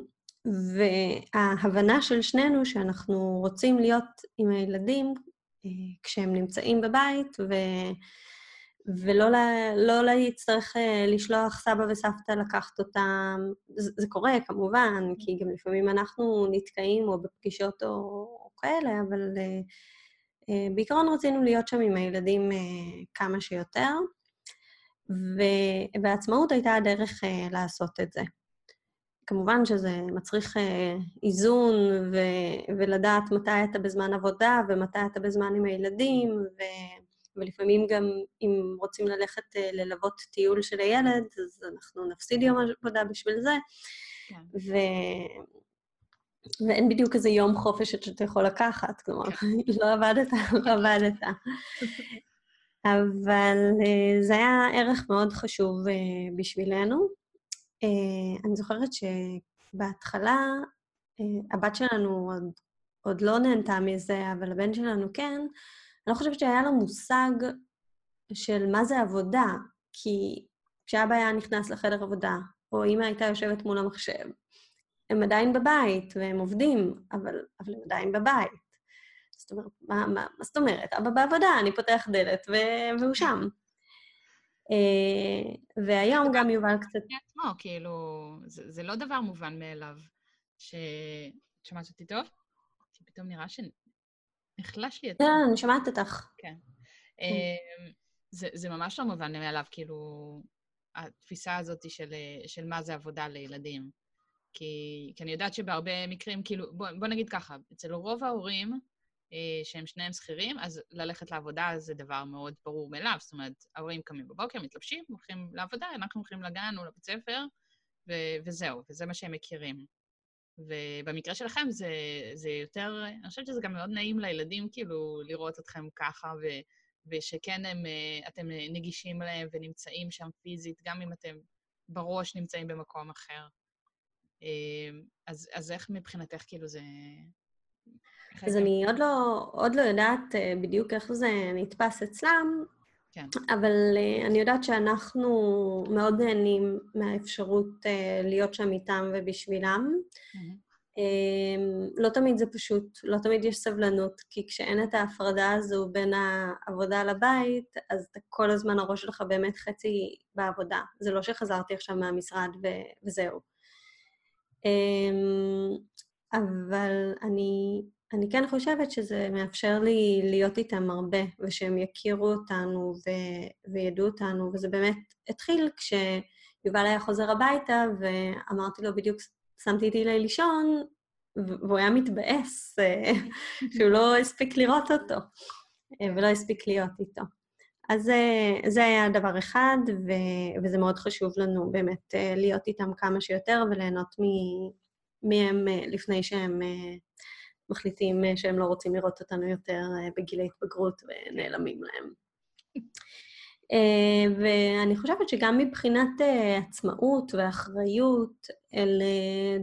Speaker 2: וההבנה של שנינו שאנחנו רוצים להיות עם הילדים אה, כשהם נמצאים בבית, ו- ולא לה, לא להצטרך אה, לשלוח סבא וסבתא לקחת אותם. זה, זה קורה, כמובן, כי גם לפעמים אנחנו נתקעים או בפגישות או, או כאלה, אבל uh, uh, בעיקרון רצינו להיות שם עם הילדים uh, כמה שיותר, ו- והעצמאות הייתה הדרך uh, לעשות את זה. כמובן שזה מצריך uh, איזון ו- ולדעת מתי אתה בזמן עבודה ומתי אתה בזמן עם הילדים, ו- ולפעמים גם אם רוצים ללכת אה, ללוות טיול של הילד, אז אנחנו נפסיד יום עבודה בשביל זה. כן. ו... ואין בדיוק איזה יום חופש שאתה יכול לקחת, כלומר, כן. [laughs] לא עבדת, לא עבדת. אבל uh, זה היה ערך מאוד חשוב uh, בשבילנו. אני זוכרת שבהתחלה, הבת שלנו עוד, עוד לא נהנתה מזה, אבל הבן שלנו כן, אני לא חושבת שהיה לו מושג של מה זה עבודה, כי כשאבא היה נכנס לחדר עבודה, או אמא הייתה יושבת מול המחשב, הם עדיין בבית והם עובדים, אבל, אבל הם עדיין בבית. זאת אומרת, מה, מה, מה זאת אומרת? אבא בעבודה, אני פותח דלת ו- והוא שם. אה, והיום גם יובל קצת...
Speaker 1: עצמו, כאילו, זה, זה לא דבר מובן מאליו. ש... שמעת אותי טוב? כי פתאום נראה ש... נחלש לי את
Speaker 2: זה. כן, אני שומעת אותך.
Speaker 1: כן. כן. אמ, זה, זה ממש לא מובן מאליו, כאילו, התפיסה הזאת של, של מה זה עבודה לילדים. כי, כי אני יודעת שבהרבה מקרים, כאילו, בוא, בוא נגיד ככה, אצל רוב ההורים, אה, שהם שניהם שכירים, אז ללכת לעבודה זה דבר מאוד ברור מאליו. זאת אומרת, ההורים קמים בבוקר, מתלבשים, הולכים לעבודה, אנחנו הולכים לגן או לבית ספר, ו- וזהו, וזה מה שהם מכירים. ובמקרה שלכם זה, זה יותר, אני חושבת שזה גם מאוד נעים לילדים כאילו לראות אתכם ככה, ו, ושכן הם, אה, אתם נגישים להם ונמצאים שם פיזית, גם אם אתם בראש נמצאים במקום אחר. אה, אז, אז איך מבחינתך כאילו זה...
Speaker 2: אז אני עוד לא, עוד לא יודעת אה, בדיוק איך זה נתפס אצלם, כן. אבל uh, אני יודעת שאנחנו מאוד נהנים מהאפשרות uh, להיות שם איתם ובשבילם. אמ, לא תמיד זה פשוט, לא תמיד יש סבלנות, כי כשאין את ההפרדה הזו בין העבודה לבית, אז אתה כל הזמן, הראש שלך באמת חצי בעבודה. זה לא שחזרתי עכשיו מהמשרד ו- וזהו. אמ, אבל אני, אני כן חושבת שזה מאפשר לי להיות איתם הרבה, ושהם יכירו אותנו ו- וידעו אותנו, וזה באמת התחיל כשיובל היה חוזר הביתה, ואמרתי לו בדיוק שמתי את אילי לישון, והוא היה מתבאס אה, שהוא לא הספיק לראות אותו, אה, ולא הספיק להיות איתו. אז אה, זה היה דבר אחד, ו- וזה מאוד חשוב לנו באמת להיות איתם כמה שיותר וליהנות מהם לפני שהם מחליטים שהם לא רוצים לראות אותנו יותר בגיל ההתבגרות ונעלמים להם. אה, ואני חושבת שגם מבחינת אה, עצמאות ואחריות, אלה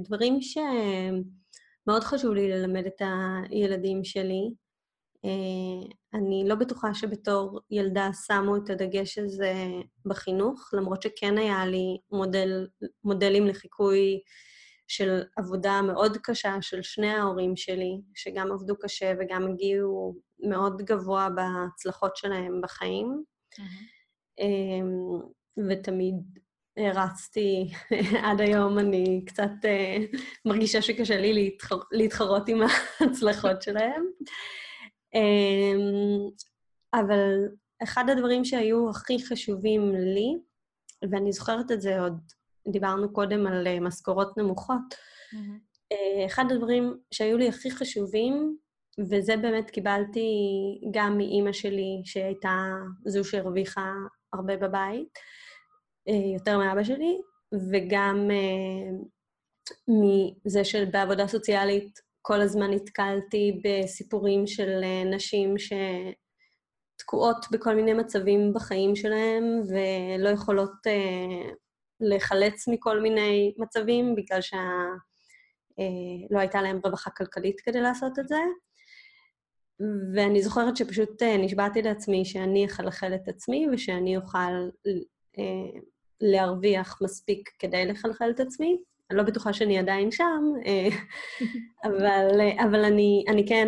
Speaker 2: דברים שמאוד חשוב לי ללמד את הילדים שלי. אה, אני לא בטוחה שבתור ילדה שמו את הדגש הזה בחינוך, למרות שכן היה לי מודל, מודלים לחיקוי של עבודה מאוד קשה של שני ההורים שלי, שגם עבדו קשה וגם הגיעו מאוד גבוה בהצלחות שלהם בחיים. Mm-hmm. אמ, ותמיד הרצתי, [laughs] עד היום אני קצת uh, מרגישה שקשה לי להתחר, להתחרות עם ההצלחות שלהם. Um, אבל אחד הדברים שהיו הכי חשובים לי, ואני זוכרת את זה עוד, דיברנו קודם על uh, משכורות נמוכות, mm-hmm. אחד הדברים שהיו לי הכי חשובים, וזה באמת קיבלתי גם מאימא שלי, שהייתה זו שהרוויחה הרבה בבית, אה, יותר מאבא שלי, וגם אה, מזה שבעבודה סוציאלית כל הזמן נתקלתי בסיפורים של אה, נשים שתקועות בכל מיני מצבים בחיים שלהם ולא יכולות לחלץ מכל מיני מצבים בגלל שלא הייתה להם רווחה כלכלית כדי לעשות את זה. ואני זוכרת שפשוט אה, נשבעתי לעצמי שאני אחלחל את עצמי ושאני אוכל אה, להרוויח מספיק כדי לחלחל את עצמי. אני לא בטוחה שאני עדיין שם, אה, [laughs] אבל, אבל אני, אני, כן,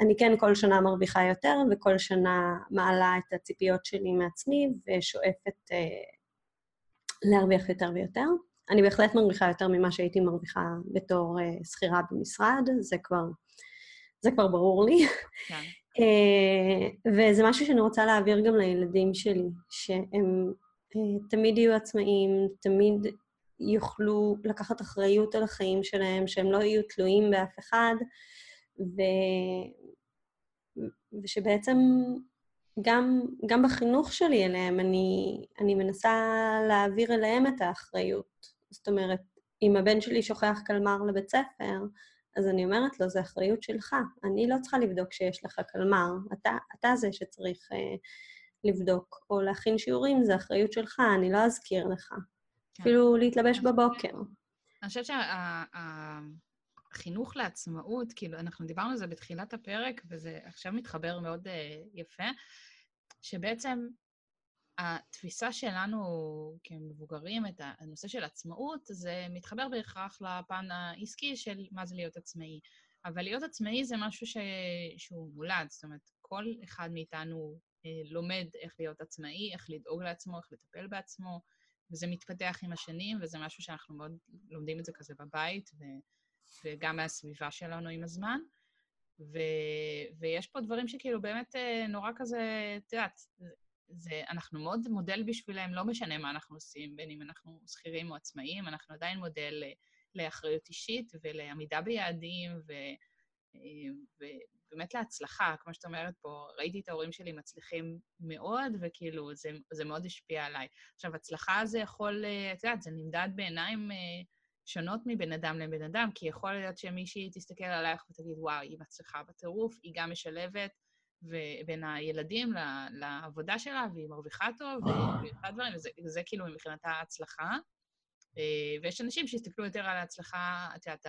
Speaker 2: אני כן כל שנה מרוויחה יותר, וכל שנה מעלה את הציפיות שלי מעצמי ושואפת להרוויח יותר ויותר. אני בהחלט מרוויחה יותר ממה שהייתי מרוויחה בתור שכירה במשרד, זה כבר זה כבר ברור לי. כן. [laughs] אה, וזה משהו שאני רוצה להעביר גם לילדים שלי, שהם אה, תמיד יהיו עצמאיים, תמיד יוכלו לקחת אחריות על החיים שלהם, שהם לא יהיו תלויים באף אחד, ו... ושבעצם גם, גם בחינוך שלי אליהם, אני, אני מנסה להעביר אליהם את האחריות. זאת אומרת, אם הבן שלי שוכח קלמר לבית ספר, אז אני אומרת לו, זו אחריות שלך. אני לא צריכה לבדוק שיש לך קלמר, אתה, אתה זה שצריך אה, לבדוק. או להכין שיעורים, זו אחריות שלך, אני לא אזכיר לך. כן. אפילו להתלבש בבוקר.
Speaker 1: אני חושבת שהחינוך שה, לעצמאות, כאילו, אנחנו דיברנו על זה בתחילת הפרק, וזה עכשיו מתחבר מאוד uh, יפה, שבעצם התפיסה שלנו כמבוגרים, את הנושא של עצמאות, זה מתחבר בהכרח לפן העסקי של מה זה להיות עצמאי. אבל להיות עצמאי זה משהו ש... שהוא מולד, זאת אומרת, כל אחד מאיתנו אה, לומד איך להיות עצמאי, איך לדאוג לעצמו, איך לטפל בעצמו, וזה מתפתח עם השנים, וזה משהו שאנחנו מאוד לומדים את זה כזה בבית, ו... וגם מהסביבה שלנו עם הזמן. ו... ויש פה דברים שכאילו באמת אה, נורא כזה, את יודעת, זה, אנחנו מאוד מודל בשבילם, לא משנה מה אנחנו עושים, בין אם אנחנו שכירים או עצמאים, אנחנו עדיין מודל לאחריות אישית ולעמידה ביעדים, ו, ובאמת להצלחה, כמו שאת אומרת פה, ראיתי את ההורים שלי מצליחים מאוד, וכאילו, זה, זה מאוד השפיע עליי. עכשיו, הצלחה זה יכול, את יודעת, זה נמדד בעיניים שונות מבן אדם לבן אדם, כי יכול להיות שמישהי תסתכל עלייך ותגיד, וואו, היא מצליחה בטירוף, היא גם משלבת, ובין הילדים לעבודה שלה, והיא מרוויחה טוב, והיא עושה דברים, וזה, וזה כאילו מבחינתה הצלחה. אה, ויש אנשים שהסתכלו יותר על ההצלחה, את יודעת,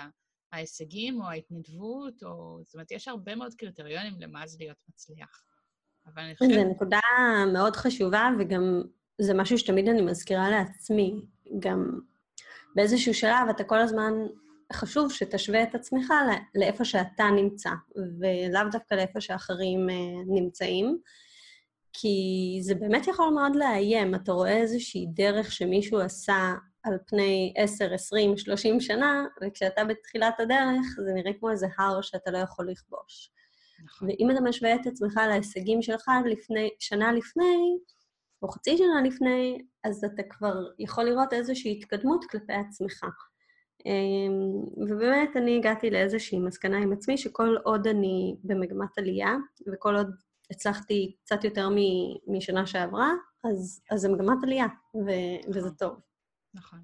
Speaker 1: ההישגים או ההתנדבות, או... זאת אומרת, יש הרבה מאוד קריטריונים למה זה להיות מצליח.
Speaker 2: אבל אני חושבת... זו נקודה מאוד חשובה, וגם זה משהו שתמיד אני מזכירה לעצמי. גם באיזשהו שלב אתה כל הזמן חשוב שתשווה את עצמך לאיפה שאתה נמצא, ולאו דווקא לאיפה שאחרים אה, נמצאים. כי זה באמת יכול מאוד לאיים. אתה רואה איזושהי דרך שמישהו עשה על פני 10, 20, 30 שנה, וכשאתה בתחילת הדרך, זה נראה כמו איזה הר שאתה לא יכול לכבוש. נכון. ואם אתה משווה את עצמך להישגים שלך לפני, שנה לפני, או חצי שנה לפני, אז אתה כבר יכול לראות איזושהי התקדמות כלפי עצמך. אמ, ובאמת, אני הגעתי לאיזושהי מסקנה עם עצמי, שכל עוד אני במגמת עלייה, וכל עוד הצלחתי קצת יותר משנה שעברה, אז, אז זה מגמת עלייה, ו, נכון. וזה טוב.
Speaker 1: נכון.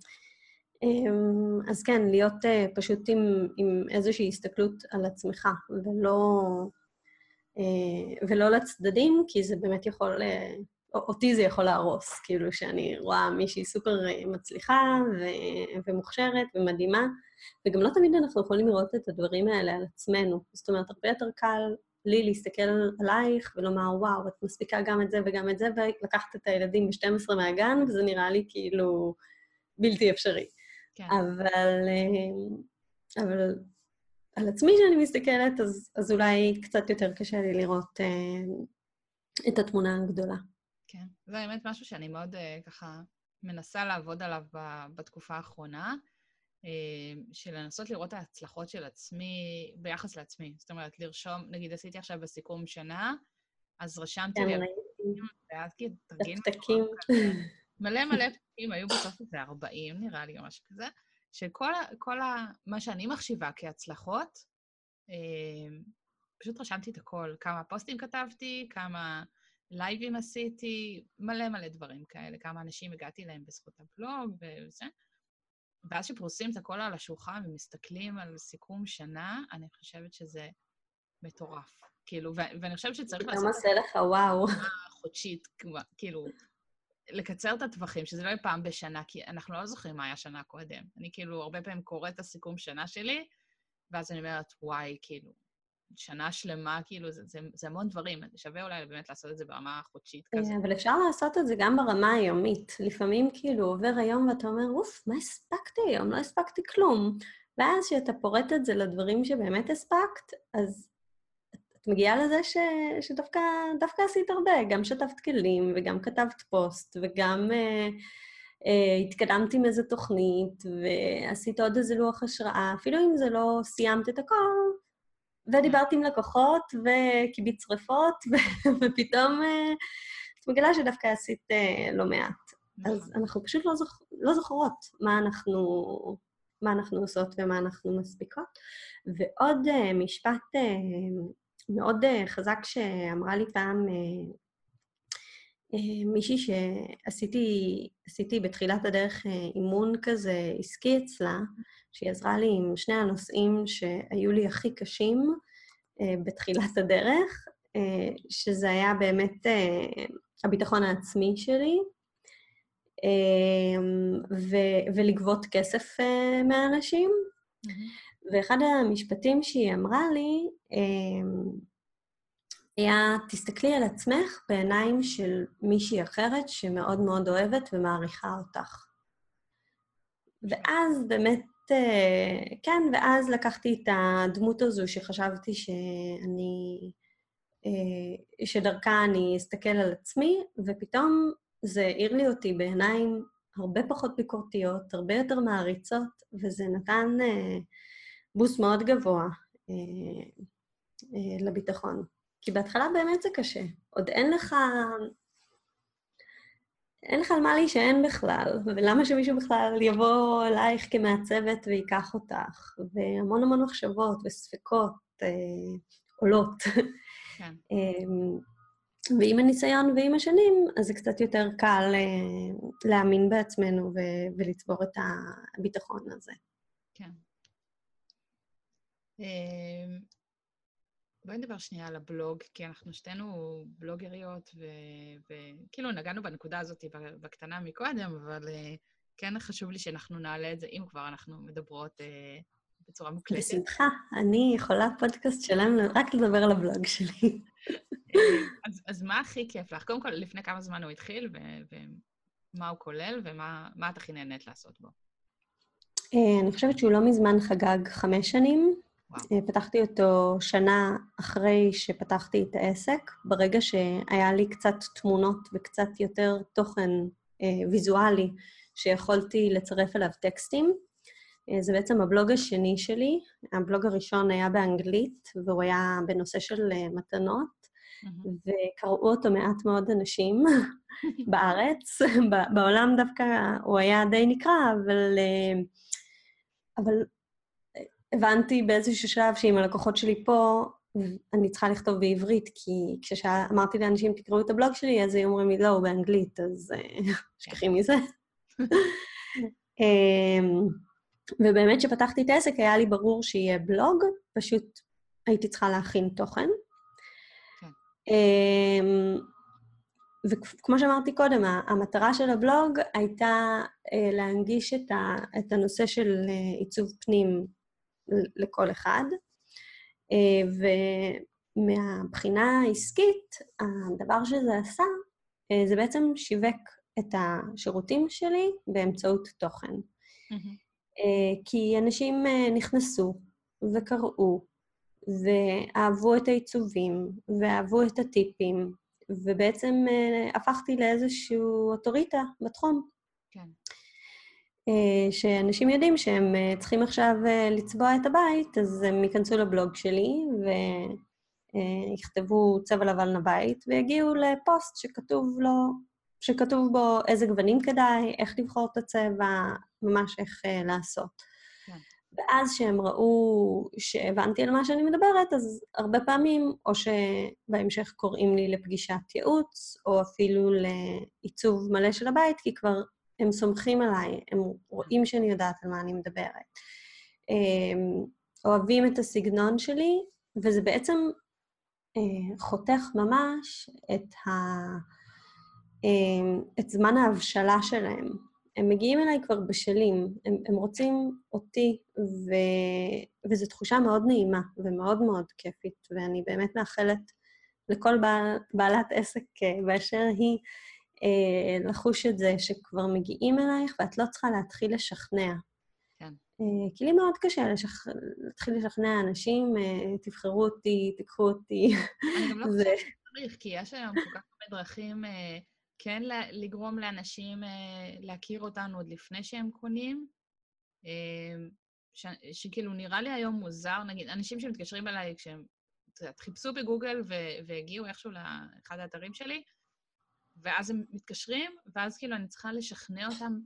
Speaker 2: אמ, אז כן, להיות uh, פשוט עם, עם איזושהי הסתכלות על עצמך, ולא, uh, ולא לצדדים, כי זה באמת יכול, uh, אותי זה יכול להרוס, כאילו שאני רואה מישהי סופר מצליחה ו- ומוכשרת ומדהימה, וגם לא תמיד אנחנו יכולים לראות את הדברים האלה על עצמנו. זאת אומרת, הרבה יותר קל לי להסתכל עלייך ולומר, וואו, את מספיקה גם את זה וגם את זה, ולקחת את הילדים ב-12 מהגן, וזה נראה לי כאילו בלתי אפשרי. כן. אבל, אה, אבל על עצמי שאני מסתכלת, אז, אז אולי קצת יותר קשה לי לראות uh, את התמונה הגדולה.
Speaker 1: כן, זה באמת משהו שאני מאוד uh, ככה מנסה לעבוד עליו בתקופה האחרונה. אה, של לנסות לראות את ההצלחות של עצמי ביחס לעצמי. זאת אומרת, לרשום, נגיד עשיתי עכשיו בסיכום שנה, אז רשמתי
Speaker 2: לי...
Speaker 1: ואז כאילו, תרגיל...
Speaker 2: פתקים.
Speaker 1: מלא מלא פתקים, היו בסוף איזה 40, נראה לי, או משהו כזה, שכל ה, מה שאני מחשיבה כהצלחות, אה, פשוט רשמתי את הכל. כמה פוסטים כתבתי, כמה לייבים עשיתי, מלא מלא דברים כאלה, כמה אנשים הגעתי להם בזכות הבלוג וזה. ואז שפרוסים את הכל על השולחן ומסתכלים על סיכום שנה, אני חושבת שזה מטורף. כאילו, ו- ואני חושבת שצריך
Speaker 2: לעשות... גם עושה לך וואו.
Speaker 1: חודשית, כאילו, לקצר את הטווחים, שזה לא יהיה פעם בשנה, כי אנחנו לא זוכרים מה היה שנה קודם. אני כאילו הרבה פעמים קוראת את הסיכום שנה שלי, ואז אני אומרת, וואי, כאילו, שנה שלמה, כאילו, זה, זה, זה המון דברים. שווה אולי באמת לעשות את זה ברמה החודשית כזה.
Speaker 2: אבל אפשר לעשות את זה גם ברמה היומית. לפעמים כאילו עובר היום ואתה אומר, אוף, מה הספקתי היום? לא הספקתי כלום. ואז כשאתה פורט את זה לדברים שבאמת הספקת, אז את מגיעה לזה ש, שדווקא עשית הרבה. גם שטפת כלים, וגם כתבת פוסט, וגם uh, uh, התקדמת עם איזה תוכנית, ועשית עוד איזה לוח השראה. אפילו אם זה לא סיימת את הכל, ודיברתי עם לקוחות, וקיבית שרפות, [laughs] ופתאום אה, את מגלה שדווקא עשית אה, לא מעט. אז נכון. אנחנו פשוט לא, זוכ... לא זוכרות מה אנחנו, מה אנחנו עושות ומה אנחנו מספיקות. ועוד uh, משפט מאוד חזק שאמרה לי פעם מישהי שעשיתי בתחילת הדרך uh, אימון כזה עסקי אצלה, שהיא עזרה לי עם שני הנושאים שהיו לי הכי קשים אה, בתחילת הדרך, אה, שזה היה באמת אה, הביטחון העצמי שלי, ו- ולגבות כסף מהאנשים. Mm-hmm. ואחד המשפטים שהיא אמרה לי היה, תסתכלי על עצמך בעיניים של מישהי אחרת שמאוד מאוד אוהבת ומעריכה אותך. ואז באמת אה, כן, ואז לקחתי את הדמות הזו שחשבתי שאני, אה, שדרכה אני אסתכל על עצמי, ופתאום זה העיר לי אותי בעיניים הרבה פחות ביקורתיות, הרבה יותר מעריצות, וזה נתן אה, בוסט מאוד גבוה לביטחון. כי בהתחלה באמת זה קשה. עוד אין לך אין לך על מה להישען בכלל, ולמה שמישהו בכלל יבוא אלייך כמעצבת וייקח אותך, והמון המון מחשבות וספקות אה, עולות. כן. אמ, ועם הניסיון ועם השנים, אז זה קצת יותר קל אה, להאמין בעצמנו ו- ולצבור את הביטחון הזה.
Speaker 1: כן. בואי נדבר שנייה על הבלוג, כי אנחנו שתינו בלוגריות, וכאילו נגענו בנקודה הזאת בקטנה מקודם, אבל uh, כן חשוב לי שאנחנו נעלה את זה, אם כבר אנחנו מדברות uh, בצורה מוקלטת.
Speaker 2: בשמחה. אני יכולה פודקאסט שלם רק לדבר על הבלוג שלי.
Speaker 1: אז, אז מה הכי כיף לך? קודם כל, לפני כמה זמן הוא התחיל, ומה הוא כולל, ומה את הכי נהנית לעשות בו?
Speaker 2: אה, אני חושבת שהוא לא מזמן חגג חמש שנים.
Speaker 1: וואו.
Speaker 2: אה, פתחתי אותו שנה אחרי שפתחתי את העסק, ברגע שהיה לי קצת תמונות וקצת יותר תוכן אה, ויזואלי שיכולתי לצרף אליו טקסטים. אה, זה בעצם הבלוג השני שלי. הבלוג הראשון היה באנגלית, והוא היה בנושא של אה, מתנות,
Speaker 1: מהמם.
Speaker 2: וקראו אותו מעט מאוד אנשים [laughs] בארץ. בעולם דווקא הוא היה די נקרא, אבל, אה, אבל הבנתי באיזשהו שלב שעם הלקוחות שלי פה, אני צריכה לכתוב בעברית, כי כשאמרתי לאנשים, תקראו את הבלוג שלי, אז היו אומרים לי, לא, הוא באנגלית, אז אה, [laughs] שכחי מזה. אמ, ובאמת, כשפתחתי את העסק, היה לי ברור שיהיה בלוג, פשוט הייתי צריכה להכין תוכן.
Speaker 1: כן.
Speaker 2: אמ, וכמו שאמרתי קודם, המטרה של הבלוג הייתה אה, להנגיש את, הנושא של אה, עיצוב פנים לכל אחד. אה, ומהבחינה העסקית, הדבר שזה עשה, אה, זה בעצם שיווק את השירותים שלי באמצעות תוכן. אה, כי אנשים נכנסו וקראו, ואהבו את העיצובים, ואהבו את הטיפים, ובעצם הפכתי לאיזושהי אוטוריטה בתחום. אה, שאנשים יודעים שהם אה, צריכים עכשיו אה, לצבוע את הבית, אז הם ייכנסו לבלוג שלי ויכתבו צבע לבן לבית, ויגיעו לפוסט שכתוב לו, שכתוב בו איזה גוונים כדאי, איך לבחור את הצבע, ממש איך לעשות.
Speaker 1: כן.
Speaker 2: ואז שהם ראו שהבנתי על מה שאני מדברת, אז הרבה פעמים, או שבהמשך קוראים לי לפגישת ייעוץ, או אפילו לעיצוב מלא של הבית, כי כבר הם סומכים עליי, הם רואים שאני יודעת על מה אני מדברת. הם אוהבים את הסגנון שלי, וזה בעצם אה, חותך ממש את, ה, אה, את זמן ההבשלה שלהם. הם מגיעים אליי כבר בשלים, הם, הם רוצים אותי, ו, וזו תחושה מאוד נעימה ומאוד מאוד כיפית, ואני באמת מאחלת לכל בעל, בעלת עסק אה, באשר היא, לחוש את זה שכבר מגיעים אלייך ואת לא צריכה להתחיל לשכנע.
Speaker 1: כן.
Speaker 2: אה, כי לי מאוד קשה לשכ... להתחיל לשכנע אנשים, אה, תבחרו אותי, תיקחו אותי.
Speaker 1: אני גם לא [laughs]
Speaker 2: זה-
Speaker 1: חושבת שצריך, כי יש היום כל כך הרבה דרכים אה, כן לגרום לאנשים אה, להכיר אותנו עוד לפני שהם קונים. אה, ש- שכאילו נראה לי היום מוזר, נגיד, אנשים שמתקשרים אליי כשהם, את יודעת, חיפשו בגוגל ו- והגיעו איכשהו לאחד האתרים שלי, ואז הם מתקשרים, ואז כאילו אני צריכה לשכנע אותם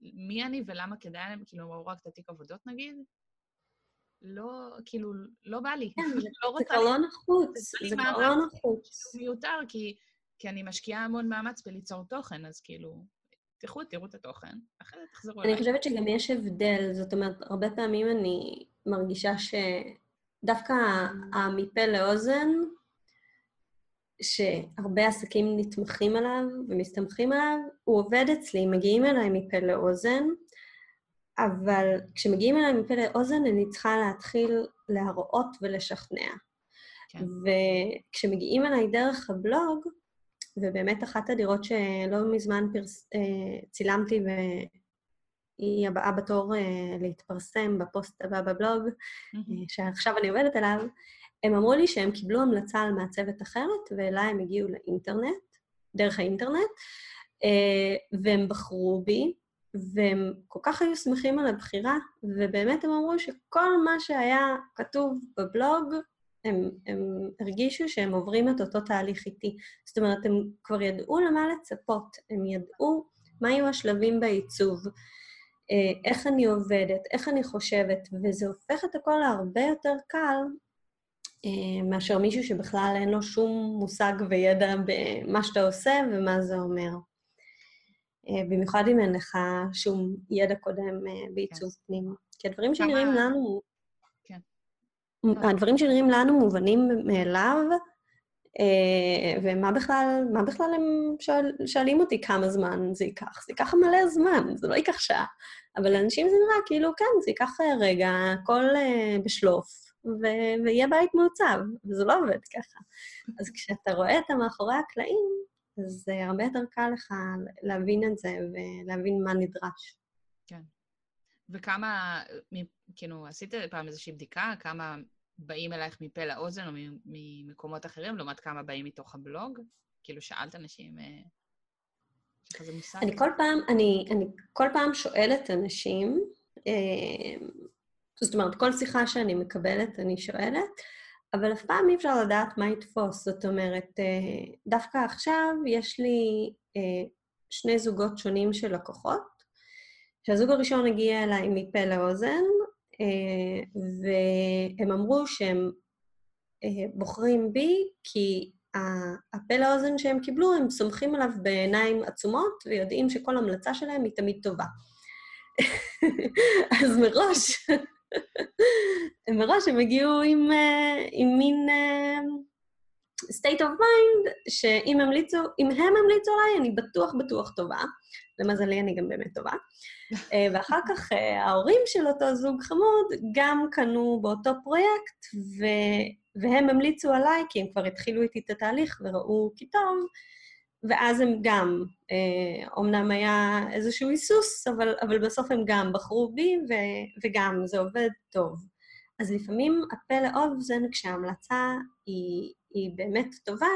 Speaker 1: מי אני ולמה כדאי להם, כאילו, הם ראו רק את התיק עבודות נגיד. לא, כאילו, לא בא לי.
Speaker 2: כן,
Speaker 1: לא
Speaker 2: זה
Speaker 1: רוצה
Speaker 2: כבר לא נחוץ, זה. כבר לא נחוץ.
Speaker 1: הוא מיותר, כי, כי אני משקיעה המון מאמץ בליצור תוכן, אז כאילו, תלכו, תראו את התוכן, אחרי זה תחזרו
Speaker 2: אני
Speaker 1: אליי.
Speaker 2: חושבת שגם יש הבדל, זאת אומרת, הרבה פעמים אני מרגישה שדווקא ה- מפה לאוזן, שהרבה עסקים נתמכים עליו ומסתמכים עליו, הוא עובד אצלי, מגיעים אליי מפה לאוזן, אבל כשמגיעים אליי מפה לאוזן, אני צריכה להתחיל להראות ולשכנע.
Speaker 1: כן.
Speaker 2: וכשמגיעים אליי דרך הבלוג, ובאמת אחת הדירות שלא מזמן פרס, אה, צילמתי והיא הבאה בתור אה, להתפרסם בפוסט הבא בבלוג. אה, שעכשיו אני עובדת עליו, הם אמרו לי שהם קיבלו המלצה על מעצבת אחרת, ואליי הם הגיעו לאינטרנט, דרך האינטרנט, אה, והם בחרו בי, והם כל כך היו שמחים על הבחירה, ובאמת הם אמרו שכל מה שהיה כתוב בבלוג, הם, הם הרגישו שהם עוברים את אותו תהליך איתי. זאת אומרת, הם כבר ידעו למה לצפות, הם ידעו מה יהיו השלבים בעיצוב, אה, איך אני עובדת, איך אני חושבת, וזה הופך את הכל להרבה יותר קל מאשר מישהו שבכלל אין לו שום מושג וידע במה שאתה עושה ומה זה אומר. אה, במיוחד אם אין לך שום ידע קודם אה, בעיצוב פנים. כי הדברים שנראים
Speaker 1: כמה-
Speaker 2: לנו...
Speaker 1: כן.
Speaker 2: הדברים שנראים לנו מובנים מאליו, אה, ומה בכלל, מה בכלל הם שואל, שואלים אותי כמה זמן זה ייקח? זה ייקח מלא זמן, זה לא ייקח שעה. אבל לאנשים זה נראה כאילו, כן, זה ייקח אה, רגע, הכל אה, בשלוף, ו- ויהיה בית מעוצב, וזה לא עובד ככה. אז כשאתה רואה את המאחורי הקלעים, אז זה הרבה יותר קל לך להבין את זה ולהבין מה נדרש.
Speaker 1: וכמה, כאילו, עשית פעם איזושהי בדיקה, כמה באים אלייך מפה לאוזן או ממקומות אחרים, לעומת כמה באים מתוך הבלוג? כאילו, שאלת אנשים, אה, יש לך איזה מושג?
Speaker 2: אני כל פעם, אני, אני כל פעם שואלת אנשים, אה, זאת אומרת, כל שיחה שאני מקבלת, אני שואלת, אבל אף פעם אי אפשר לדעת מה יתפוס. זאת אומרת, אה, דווקא עכשיו יש לי שני זוגות שונים של לקוחות, שהזוג הראשון הגיע אליי מפה לאוזן, והם אמרו שהם בוחרים בי כי הפה לאוזן שהם קיבלו, הם סומכים עליו בעיניים עצומות ויודעים שכל המלצה שלהם היא תמיד טובה. [laughs] אז מראש, [laughs] מראש הם הגיעו עם, uh, עם מין uh, state of mind, שאם המליצו, אם הם המליצו עליי, אני בטוח בטוח טובה. למזלי, אני גם באמת טובה. uh, ואחר [laughs] כך uh, ההורים של אותו זוג חמוד גם קנו באותו פרויקט, ו... והם המליצו עליי, כי הם כבר התחילו איתי את התהליך וראו כי טוב, ואז הם גם, אה, אומנם היה איזשהו היסוס, אבל, אבל בסוף הם גם בחרו בי, ו, וגם זה עובד טוב. אז לפעמים הפה לאוזן, כשההמלצה היא, היא באמת טובה,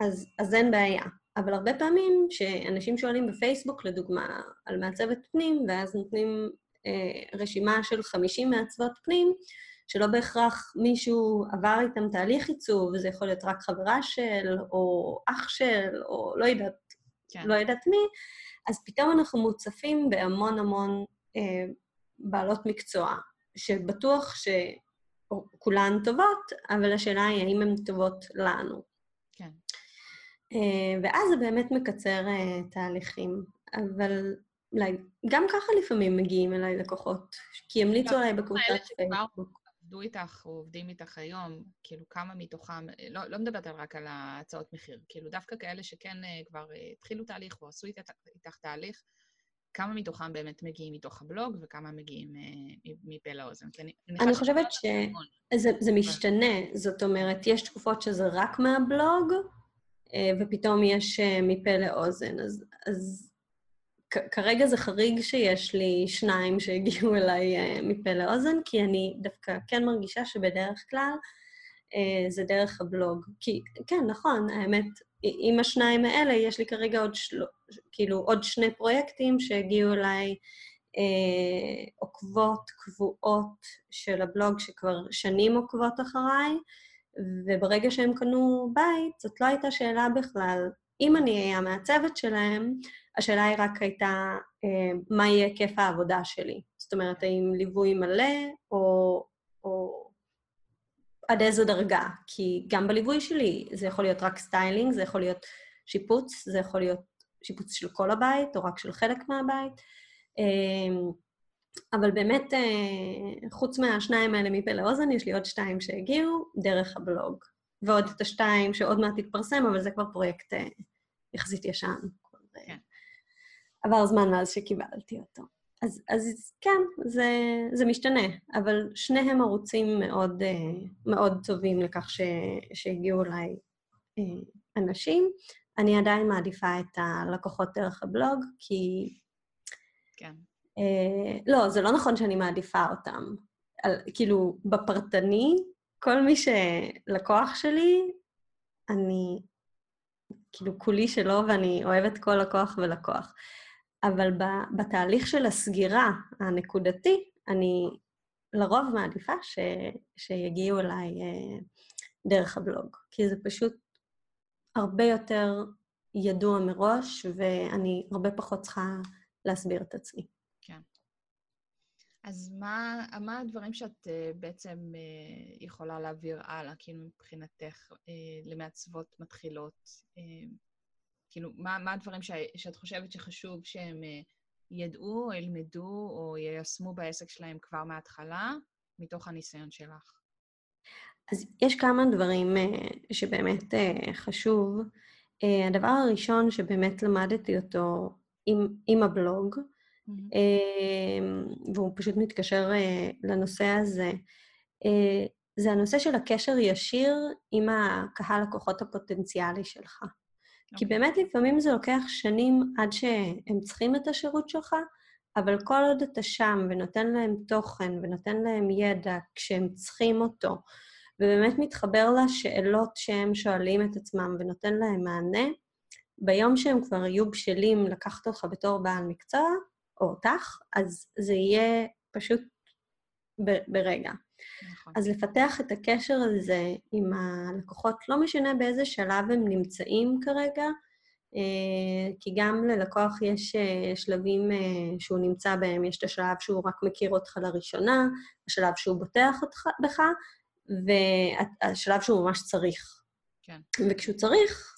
Speaker 2: אז, אז אין בעיה. אבל הרבה פעמים שאנשים שואלים בפייסבוק, לדוגמה, על מעצבת פנים, ואז נותנים אה, רשימה של 50 מעצבות פנים, שלא בהכרח מישהו עבר איתם תהליך עיצוב, וזה יכול להיות רק חברה של, או אח של, או לא יודעת, כן. לא יודעת מי, אז פתאום אנחנו מוצפים בהמון המון אה, בעלות מקצוע, שבטוח שכולן טובות, אבל השאלה היא האם הן טובות לנו.
Speaker 1: כן.
Speaker 2: אה, ואז זה באמת מקצר אה, תהליכים. אבל אולי גם ככה לפעמים מגיעים אליי לקוחות, כי המליצו עליי בקבוצת פייסבוק.
Speaker 1: עבדו איתך או עובדים איתך היום, כאילו כמה מתוכם, לא, לא מדברת רק על ההצעות מחיר, כאילו דווקא כאלה שכן uh, כבר uh, התחילו תהליך או עשו איתך, איתך תהליך, כמה מתוכם באמת מגיעים מתוך הבלוג וכמה מגיעים uh, מפה לאוזן?
Speaker 2: אני, אני חושבת שזה משתנה, זאת אומרת, יש תקופות שזה רק מהבלוג, ופתאום יש מפה לאוזן. אז, אז כרגע זה חריג שיש לי שניים שהגיעו אליי uh, מפה לאוזן, כי אני דווקא כן מרגישה שבדרך כלל uh, זה דרך הבלוג. כי, כן, נכון, האמת, עם השניים האלה יש לי כרגע עוד, של... כאילו, עוד שני פרויקטים שהגיעו אליי uh, עוקבות קבועות של הבלוג שכבר שנים עוקבות אחריי, וברגע שהם קנו בית, זאת לא הייתה שאלה בכלל. אם אני אהיה המעצבת שלהם, השאלה היא רק הייתה, אה, מה יהיה היקף העבודה שלי? זאת אומרת, האם ליווי מלא, או, או עד איזו דרגה? כי גם בליווי שלי זה יכול להיות רק styling, זה יכול להיות שיפוץ, זה יכול להיות שיפוץ של כל הבית, או רק של חלק מהבית. אה, אבל באמת, אה, חוץ מהשניים האלה מפה לאוזן, יש לי עוד שתיים שהגיעו דרך הבלוג. ועוד את השתיים שעוד מעט תתפרסם, אבל זה כבר פרויקט יחסית ישן. כן. עבר זמן מאז שקיבלתי אותו. אז, אז כן, זה, זה משתנה, אבל שניהם ערוצים מאוד, אה, מאוד טובים לכך ש, שהגיעו אליי אה, אנשים. אני עדיין מעדיפה את הלקוחות דרך הבלוג, כי...
Speaker 1: כן.
Speaker 2: אה, לא, זה לא נכון שאני מעדיפה אותם. על, כאילו, בפרטני, כל מי שלקוח שלי, אני כאילו כולי שלו, ואני אוהבת כל לקוח ולקוח. אבל בתהליך של הסגירה הנקודתי, אני לרוב מעדיפה ש, שיגיעו אליי אה, דרך הבלוג, כי זה פשוט הרבה יותר ידוע מראש, ואני הרבה פחות צריכה להסביר את עצמי.
Speaker 1: כן. אז מה, מה הדברים שאת uh, בעצם uh, יכולה להעביר הלאה, כאילו מבחינתך, למעצבות מתחילות? כאילו, מה, מה הדברים ש, שאת חושבת שחשוב שהם uh, ידעו, או ילמדו, או יישמו בעסק שלהם כבר מההתחלה, מתוך הניסיון שלך?
Speaker 2: אז יש כמה דברים uh, שבאמת uh, חשוב. הדבר הראשון שבאמת למדתי אותו עם, עם הבלוג, mm-hmm. והוא פשוט מתקשר לנושא הזה, זה הנושא של הקשר ישיר עם הקהל לקוחות הפוטנציאלי שלך. כי אוקיי. באמת לפעמים זה לוקח שנים עד שהם צריכים את השירות שלך, אבל כל עוד אתה שם ונותן להם תוכן ונותן להם ידע כשהם צריכים אותו, ובאמת מתחבר לשאלות שהם שואלים את עצמם ונותן להם מענה, ביום שהם כבר יהיו בשלים לקחת אותך בתור בעל מקצוע, או אותך, אז זה יהיה פשוט ב- ברגע. נכון. אז לפתח את הקשר הזה עם הלקוחות, לא משנה באיזה שלב הם נמצאים כרגע, אה, כי גם ללקוח יש אה, שלבים אה, שהוא נמצא בהם, יש את השלב שהוא רק מכיר אותך לראשונה, השלב שהוא בוטח בך, והשלב שהוא ממש צריך. כן. וכשהוא צריך,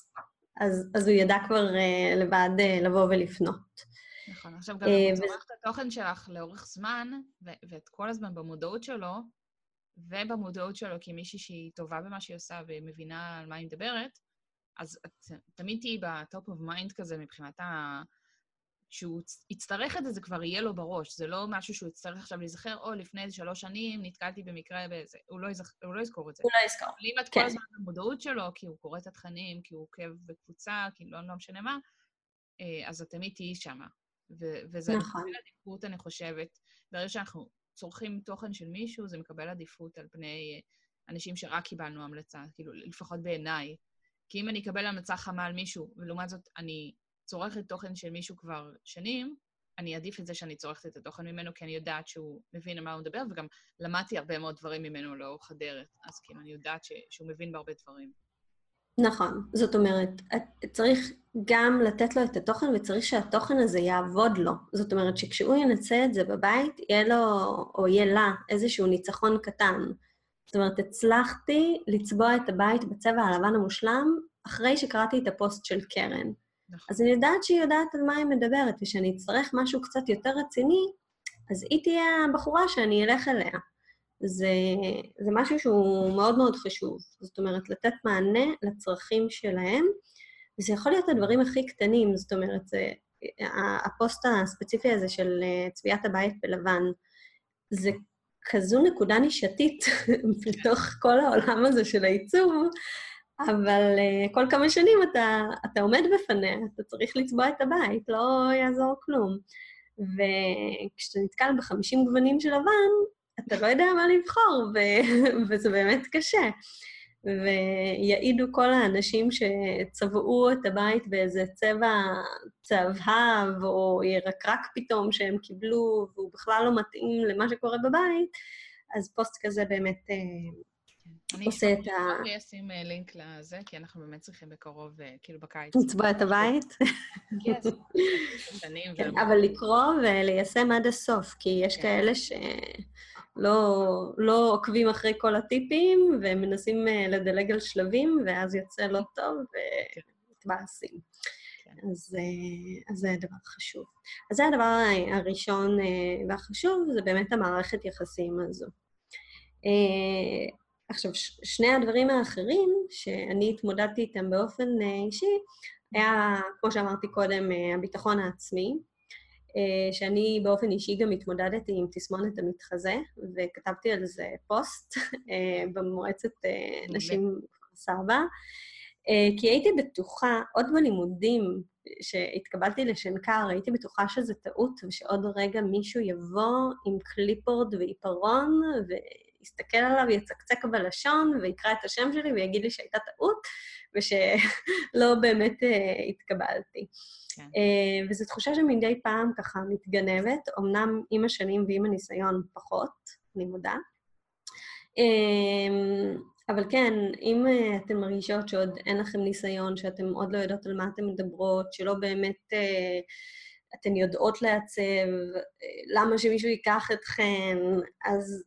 Speaker 2: אז, אז הוא ידע כבר לבד לבוא ולפנות.
Speaker 1: נכון, עכשיו גם אם הוא צורך את התוכן שלך לאורך זמן, ואת כל הזמן במודעות שלו, ובמודעות שלו כמישהי שהיא טובה במה שהיא עושה ומבינה על מה היא מדברת, אז את תמיד תהיי ב top of mind כזה מבחינת ה... כשהוא יצטרך את זה, זה כבר יהיה לו בראש. זה לא משהו שהוא יצטרך עכשיו להיזכר, או לפני איזה שלוש שנים נתקלתי במקרה באיזה... הוא לא, יזכ... הוא לא יזכור את זה.
Speaker 2: הוא לא יזכור. אבל
Speaker 1: אם את כן. כל הזמן במודעות שלו, כי הוא קורא את התכנים, כי הוא עוקב בקבוצה, כי לא, לא משנה מה, אה, אז את תמיד תהיי שמה. ו- וזה נכון. עדיפות, אני חושבת. ברגע שאנחנו צורכים תוכן של מישהו, זה מקבל עדיפות על פני אה, אנשים שרק קיבלנו המלצה, כאילו, לפחות בעיניי. כי אם אני אקבל המלצה חמה על מישהו, ולעומת זאת אני צורכת תוכן של מישהו כבר שנים, אני אעדיף את זה שאני צורכת את התוכן ממנו, כי אני יודעת שהוא מבין על מה הוא מדבר, וגם למדתי הרבה מאוד דברים ממנו לאורך הדרך. אז כאילו, אני יודעת ש, שהוא מבין בהרבה דברים.
Speaker 2: נכון. זאת אומרת, צריך גם לתת לו את התוכן, וצריך שהתוכן הזה יעבוד לו. זאת אומרת, שכשהוא ינצא את זה בבית, יהיה לו, או יהיה לה, איזשהו ניצחון קטן. זאת אומרת, הצלחתי לצבוע את הבית בצבע הלבן המושלם אחרי שקראתי את הפוסט של קרן. נכון. אז אני יודעת שהיא יודעת על מה היא מדברת, ושאני אצטרך משהו קצת יותר רציני, אז היא תהיה הבחורה שאני אלך אליה. זה, זה משהו שהוא מאוד מאוד חשוב. זאת אומרת, לתת מענה לצרכים שלהם, וזה יכול להיות הדברים הכי קטנים, זאת אומרת, זה, הפוסט הספציפי הזה של אה, צביעת הבית בלבן, זה כזו נקודה נישתית [laughs] בתוך כל העולם הזה של העיצוב, אבל uh, כל כמה שנים אתה, אתה עומד בפניה, אתה צריך לצבוע את הבית, לא יעזור כלום. וכשאתה נתקל בחמישים גוונים של לבן, אתה לא יודע מה לבחור, ו- [laughs] וזה באמת קשה. ויעידו כל האנשים שצבעו את הבית באיזה צבע צהבהב או ירקרק פתאום שהם קיבלו, והוא בכלל לא מתאים למה שקורה בבית, אז פוסט כזה באמת אה, עושה את ה...
Speaker 1: אני אשים אה, לינק לזה, כי אנחנו באמת צריכים בקרוב, אה, כאילו בקיץ.
Speaker 2: לצבוע את הבית? [laughs] כן, אבל לקרוא וליישם עד הסוף, כי יש כן. כאלה ש... לא, לא עוקבים אחרי כל הטיפים, והם מנסים אה, לדלג על שלבים, ואז יוצא לא טוב ומתבאסים. כן. אז, אה, אז זה דבר חשוב. אז זה הדבר הראשון אה, והחשוב, זה באמת המערכת יחסים הזו. עכשיו, שני הדברים האחרים שאני התמודדתי איתם באופן אישי, היה, כמו שאמרתי קודם, הביטחון העצמי. אה, שאני באופן אישי גם התמודדתי עם תסמונת המתחזה, וכתבתי על זה פוסט אה, במועצת אה, נשים סבא, כי הייתי בטוחה, עוד בלימודים, שהתקבלתי לשנקר, הייתי בטוחה שזו טעות, ושעוד רגע מישהו יבוא עם קליפורד ועיפרון, ויסתכל עליו, יצקצק בלשון, ויקרא את השם שלי ויגיד לי שהייתה טעות, ושלא [laughs] באמת התקבלתי. כן. אה, וזו תחושה שמדי פעם ככה מתגנבת, אמנם עם השנים ועם הניסיון פחות, אני מודה. אה, אבל כן, אם אה, אתן מרגישות שעוד אין לכם ניסיון, שאתן עוד לא יודעות על מה אתן מדברות, שלא באמת אתן יודעות לעצב, למה שמישהו ייקח אתכן, אז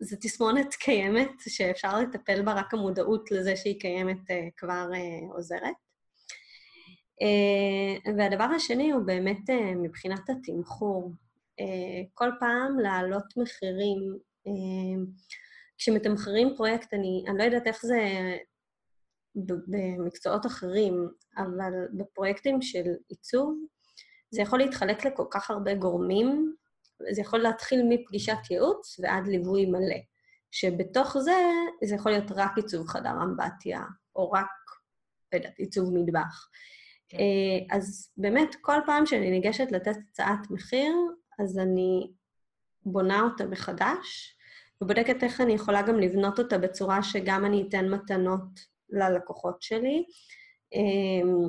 Speaker 2: זו תסמונת קיימת, שאפשר לטפל בה, רק המודעות לזה שהיא קיימת כבר עוזרת. אה, והדבר השני הוא באמת אה, מבחינת התמחור. אה, כל פעם להעלות מחירים. כשמתמחרים פרויקט, אני, אני לא יודעת איך זה במקצועות אחרים, אבל בפרויקטים של עיצוב, זה יכול להתחלק לכל כך הרבה גורמים, זה יכול להתחיל מפגישת ייעוץ ועד ליווי מלא. שבתוך זה, זה יכול להיות רק עיצוב חדר אמבטיה, או רק, לא יודעת, עיצוב מטבח. כן. אה, אז באמת, כל פעם שאני ניגשת לתת הצעת מחיר, אז אני בונה אותה מחדש, ובודקת איך אני יכולה גם לבנות אותה בצורה שגם אני אתן מתנות ללקוחות שלי. אמ,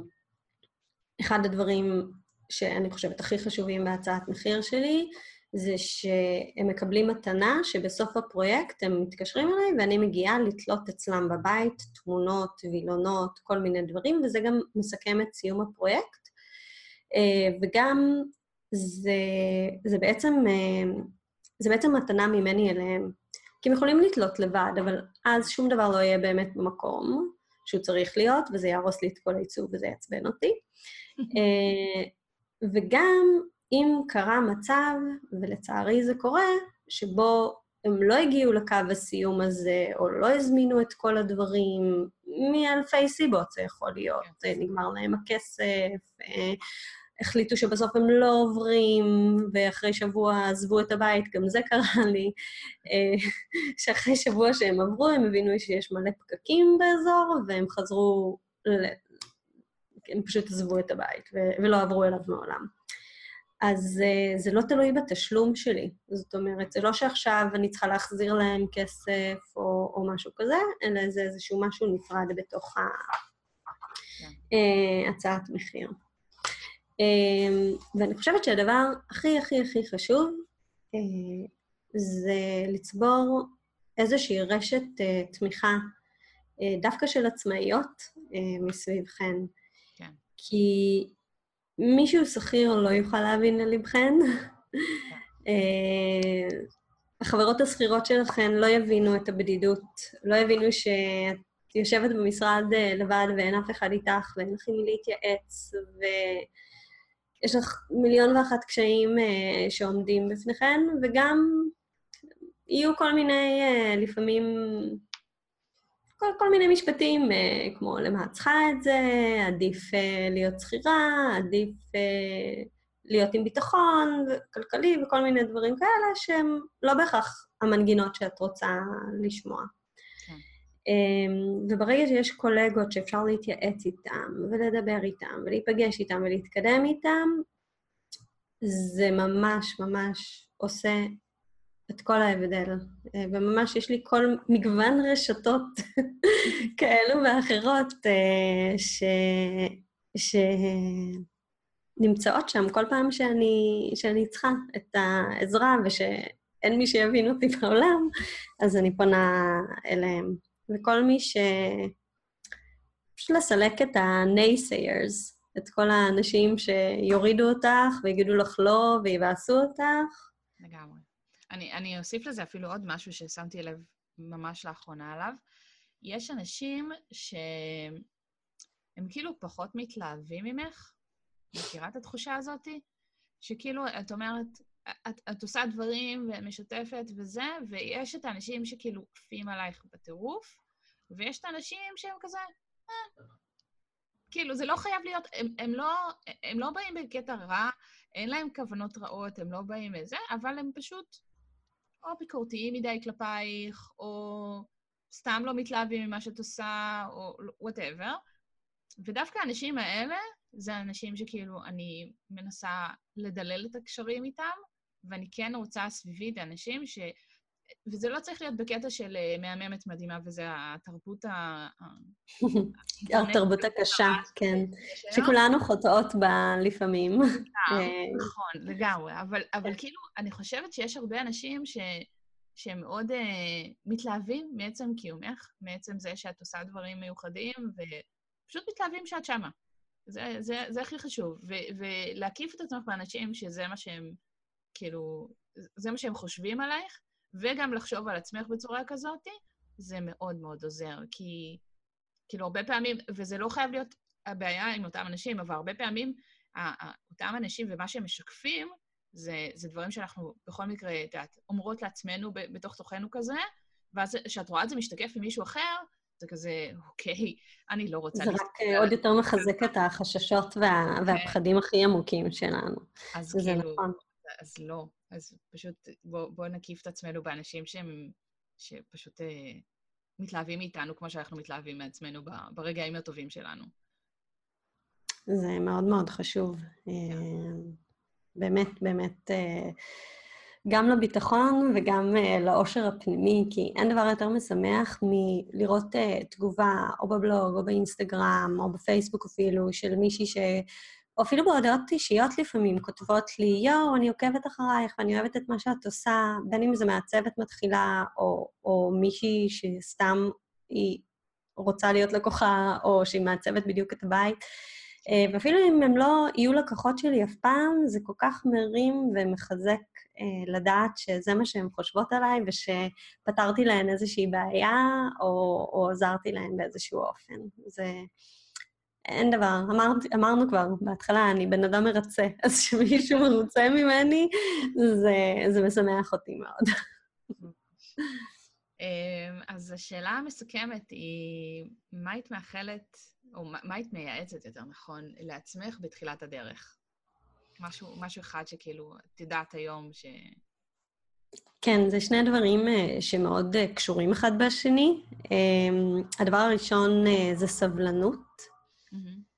Speaker 2: אחד הדברים שאני חושבת הכי חשובים בהצעת מחיר שלי, זה שהם מקבלים מתנה שבסוף הפרויקט הם מתקשרים אליי ואני מגיעה לתלות אצלם בבית תמונות, וילונות, כל מיני דברים, וזה גם מסכם את סיום הפרויקט. אה, וגם זה, זה בעצם, אה, זה בעצם מתנה ממני אליהם. כי הם יכולים לתלות לבד, אבל אז שום דבר לא יהיה באמת במקום שהוא צריך להיות, וזה יהרוס לי את כל העיצוב וזה יעצבן אותי. [laughs] אה, וגם אם קרה מצב, ולצערי זה קורה, שבו הם לא הגיעו לקו הסיום הזה, או לא הזמינו את כל הדברים, מאלפי סיבות זה יכול להיות. כן. נגמר להם הכסף, אה, החליטו שבסוף הם לא עוברים, ואחרי שבוע עזבו את הבית, גם זה קרה לי, אה, שאחרי שבוע שהם עברו, הם הבינו שיש מלא פקקים באזור, והם חזרו, ל... הם פשוט עזבו את הבית, ולא עברו אליו מעולם. אז uh, זה לא תלוי בתשלום שלי. זאת אומרת, זה לא שעכשיו אני צריכה להחזיר להם כסף או, או משהו כזה, אלא זה איזשהו משהו נפרד בתוך כן. uh, מחיר. Um, ואני חושבת שהדבר הכי הכי הכי חשוב uh, זה לצבור איזושהי רשת uh, תמיכה, uh, דווקא של עצמאיות uh, מסביבכן. כן. כי מישהו שכיר לא יוכל להבין ללבכן. [laughs] אה, החברות השכירות שלכן לא יבינו את הבדידות, לא יבינו שאת יושבת במשרד אה, לבד ואין אף אחד איתך ואין לך עם מי להתייעץ, ויש לך מיליון ואחת קשיים אה, שעומדים בפניכן, וגם יהיו כל מיני, לפעמים, כל, כל מיני משפטים, אה, כמו למה את צריכה את זה, עדיף אה, להיות שכירה, עדיף אה, להיות עם ביטחון כלכלי וכל מיני דברים כאלה שהם לא בהכרח המנגינות שאת רוצה לשמוע. כן. אמ, וברגע שיש קולגות שאפשר להתייעץ איתם, ולדבר איתם, ולהיפגש איתם, ולהתקדם איתם, זה ממש ממש עושה את כל ההבדל. אה, וממש יש לי כל מגוון רשתות [laughs] כאלו ואחרות אה, ש... שנמצאות שם כל פעם שאני, שאני צריכה את העזרה ושאין מי שיבין אותי [laughs] בעולם, אז אני פונה אליהם. וכל מי ש... פשוט לסלק את ה-naysayers, את כל האנשים שיורידו אותך ויגידו לך לא ויבאסו אותך.
Speaker 1: לגמרי. אני, אני אוסיף לזה אפילו עוד משהו ששמתי לב ממש לאחרונה עליו. יש אנשים שהם כאילו פחות מתלהבים ממך, מכירה את התחושה הזאת? שכאילו, את אומרת, את, את עושה דברים ומשתפת וזה, ויש את האנשים שכאילו עפים עלייך בטירוף, ויש את האנשים שהם כזה, אה, כאילו, זה לא חייב להיות, הם, הם, לא, הם לא באים בקטע רע, אין להם כוונות רעות, הם לא באים מזה, אבל הם פשוט או ביקורתיים מדי כלפייך, או סתם לא מתלהבים ממה שאת עושה, או וואטאבר. ודווקא האנשים האלה, זה האנשים שכאילו אני מנסה לדלל את הקשרים איתם, ואני כן רוצה סביבי את האנשים ש... וזה לא צריך להיות בקטע של אה, מהממת מדהימה, וזה התרבות ה... [laughs]
Speaker 2: התרבות הקשה, כן. שכולנו חוטאות בה לפעמים.
Speaker 1: אה, נכון, לגמרי. אבל כאילו, אני חושבת שיש הרבה אנשים. שהם מאוד מתלהבים מעצם קיומך, מעצם זה שאת עושה דברים מיוחדים, ופשוט מתלהבים שאת שמה. זה, זה, זה הכי חשוב. ו, ולהקיף את עצמך באנשים שזה מה שהם, כאילו, זה מה שהם חושבים עלייך, וגם לחשוב על עצמך בצורה כזאת, זה מאוד מאוד עוזר. כי, כאילו, הרבה פעמים, וזה לא חייב להיות הבעיה עם אותם אנשים, אבל הרבה פעמים אותם אנשים ומה שהם משקפים, זה, זה דברים שאנחנו בכל מקרה, את יודעת, אומרות לעצמנו בתוך תוכנו כזה, ואז כשאת רואה את זה משתקף עם מישהו אחר, זה כזה, אוקיי, אני לא רוצה...
Speaker 2: זה רק אה, עוד יותר מחזק את החששות וה, כן. והפחדים הכי עמוקים שלנו.
Speaker 1: אז כאילו, נכון. אז לא. אז פשוט בואו בוא נקיף את עצמנו באנשים שהם, שפשוט אה, מתלהבים מאיתנו כמו שאנחנו מתלהבים מעצמנו ברגעים הטובים שלנו.
Speaker 2: זה מאוד מאוד חשוב. אה, באמת, באמת, אה, גם לביטחון וגם אה, לאושר הפנימי, כי אין דבר יותר משמח מלראות תגובה או בבלוג או באינסטגרם או בפייסבוק אפילו, של מישהי ש... או אפילו בהודעות אישיות לפעמים, כותבות לי, יואו, אני עוקבת אחרייך ואני אוהבת את מה שאת עושה, בין אם זה מעצבת מתחילה, או, או מישהי שסתם היא רוצה להיות לקוחה, או שהיא מעצבת בדיוק את הבית. אה, ואפילו אם הם לא יהיו לקוחות שלי אף פעם, זה כל כך מרים ומחזק אה, לדעת שזה מה שהן חושבות עליי, ושפתרתי להן איזושהי בעיה, או, או עזרתי להן באיזשהו אופן. זה... אין דבר. אמר, אמרנו כבר בהתחלה, אני בן אדם מרצה, [laughs] אז כשמישהו מרוצה ממני, זה, זה משמח אותי מאוד. [laughs]
Speaker 1: אמ, אז השאלה המסוכמת היא, מה היית מאחלת, או מה היית מייעצת, יותר נכון, לעצמך בתחילת הדרך? משהו, משהו אחד שכאילו, את יודעת היום ש...
Speaker 2: כן, זה שני דברים אה, שמאוד אה, קשורים אחד בשני. אמ, הדבר הראשון אה, זה סבלנות. Mm-hmm.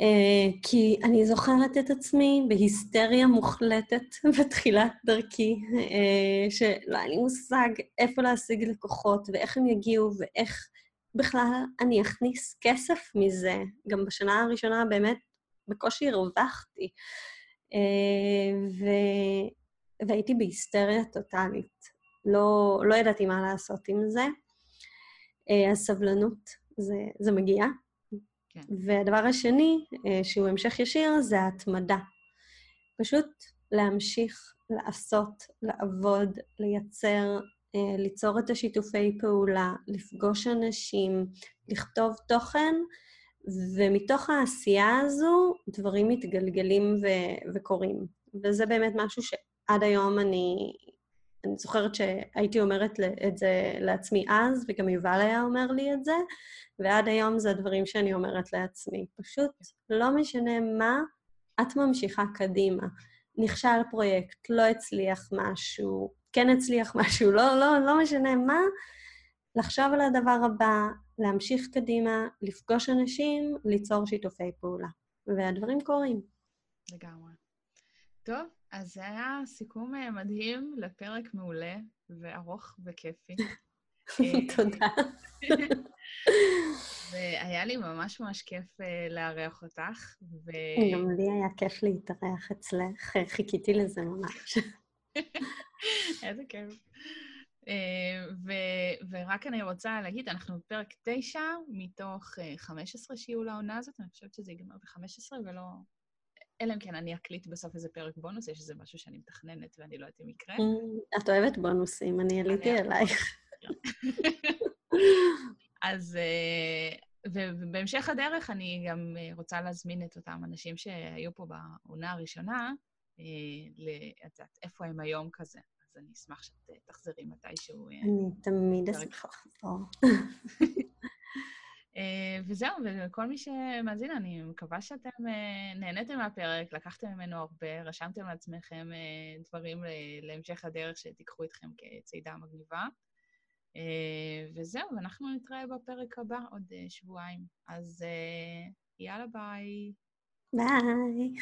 Speaker 2: אה, כי אני זוכרת את עצמי בהיסטריה מוחלטת [laughs] בתחילת דרכי, אה, שלא היה לי מושג איפה להשיג לקוחות ואיך הם יגיעו ואיך בכלל אני אכניס כסף מזה. גם בשנה הראשונה באמת בקושי הרווחתי. אה, ו... והייתי בהיסטריה טוטאלית. לא, לא ידעתי מה לעשות עם זה. הסבלנות, זה, זה מגיע, כן. והדבר השני, אה, שהוא המשך ישיר, זה ההתמדה. פשוט להמשיך לעשות, לעבוד, לייצר, אה, ליצור את השיתופי פעולה, לפגוש אנשים, לכתוב תוכן, ומתוך העשייה הזו דברים מתגלגלים ו- וקורים. וזה באמת משהו שעד היום אני, אני זוכרת שהייתי אומרת את זה לעצמי אז, וגם יובל היה אומר לי את זה, ועד היום זה הדברים שאני אומרת לעצמי. פשוט לא משנה מה, את ממשיכה קדימה. נכשל פרויקט, לא הצליח משהו, כן הצליח משהו, לא, לא, לא משנה מה, לחשוב על הדבר הבא, להמשיך קדימה, לפגוש אנשים, ליצור שיתופי פעולה. והדברים קורים.
Speaker 1: לגמרי. טוב, אז זה היה סיכום אה, מדהים לפרק מעולה וארוך וכיפי. [laughs]
Speaker 2: תודה. [laughs]
Speaker 1: והיה לי ממש ממש כיף אה, לארח אותך. ו...
Speaker 2: גם לי היה כיף להתארח אצלך, חיכיתי לזה ממש. [laughs]
Speaker 1: איזה כיף. אה, ו- ורק אני רוצה להגיד, אנחנו בפרק 9 מתוך 15 שיהיו לעונה הזאת, אני חושבת שזה ייגמר ב-15 ולא אלא אם כן אני אקליט בסוף איזה פרק בונוס, יש איזה משהו שאני מתכננת ואני לא יודעת אם יקרה.
Speaker 2: את אוהבת בונוסים, אני עליתי אלייך. [laughs]
Speaker 1: אז, אה, ובהמשך הדרך אני גם אה, רוצה להזמין את אותם אנשים שהיו פה בעונה הראשונה, אה, את יודעת, איפה הם היום כזה. אז אני אשמח שאת תחזרי מתישהו.
Speaker 2: אני תמיד אשמח לחזור. [laughs]
Speaker 1: אה, וזהו, וכל מי שמאזין, אני מקווה שאתם אה, נהניתם מהפרק, לקחתם ממנו הרבה, רשמתם לעצמכם אה, דברים להמשך הדרך שתיקחו איתכם כצעידה מגניבה. וזהו, ואנחנו נתראה בפרק הבא עוד שבועיים. אז יאללה, ביי.
Speaker 2: ביי.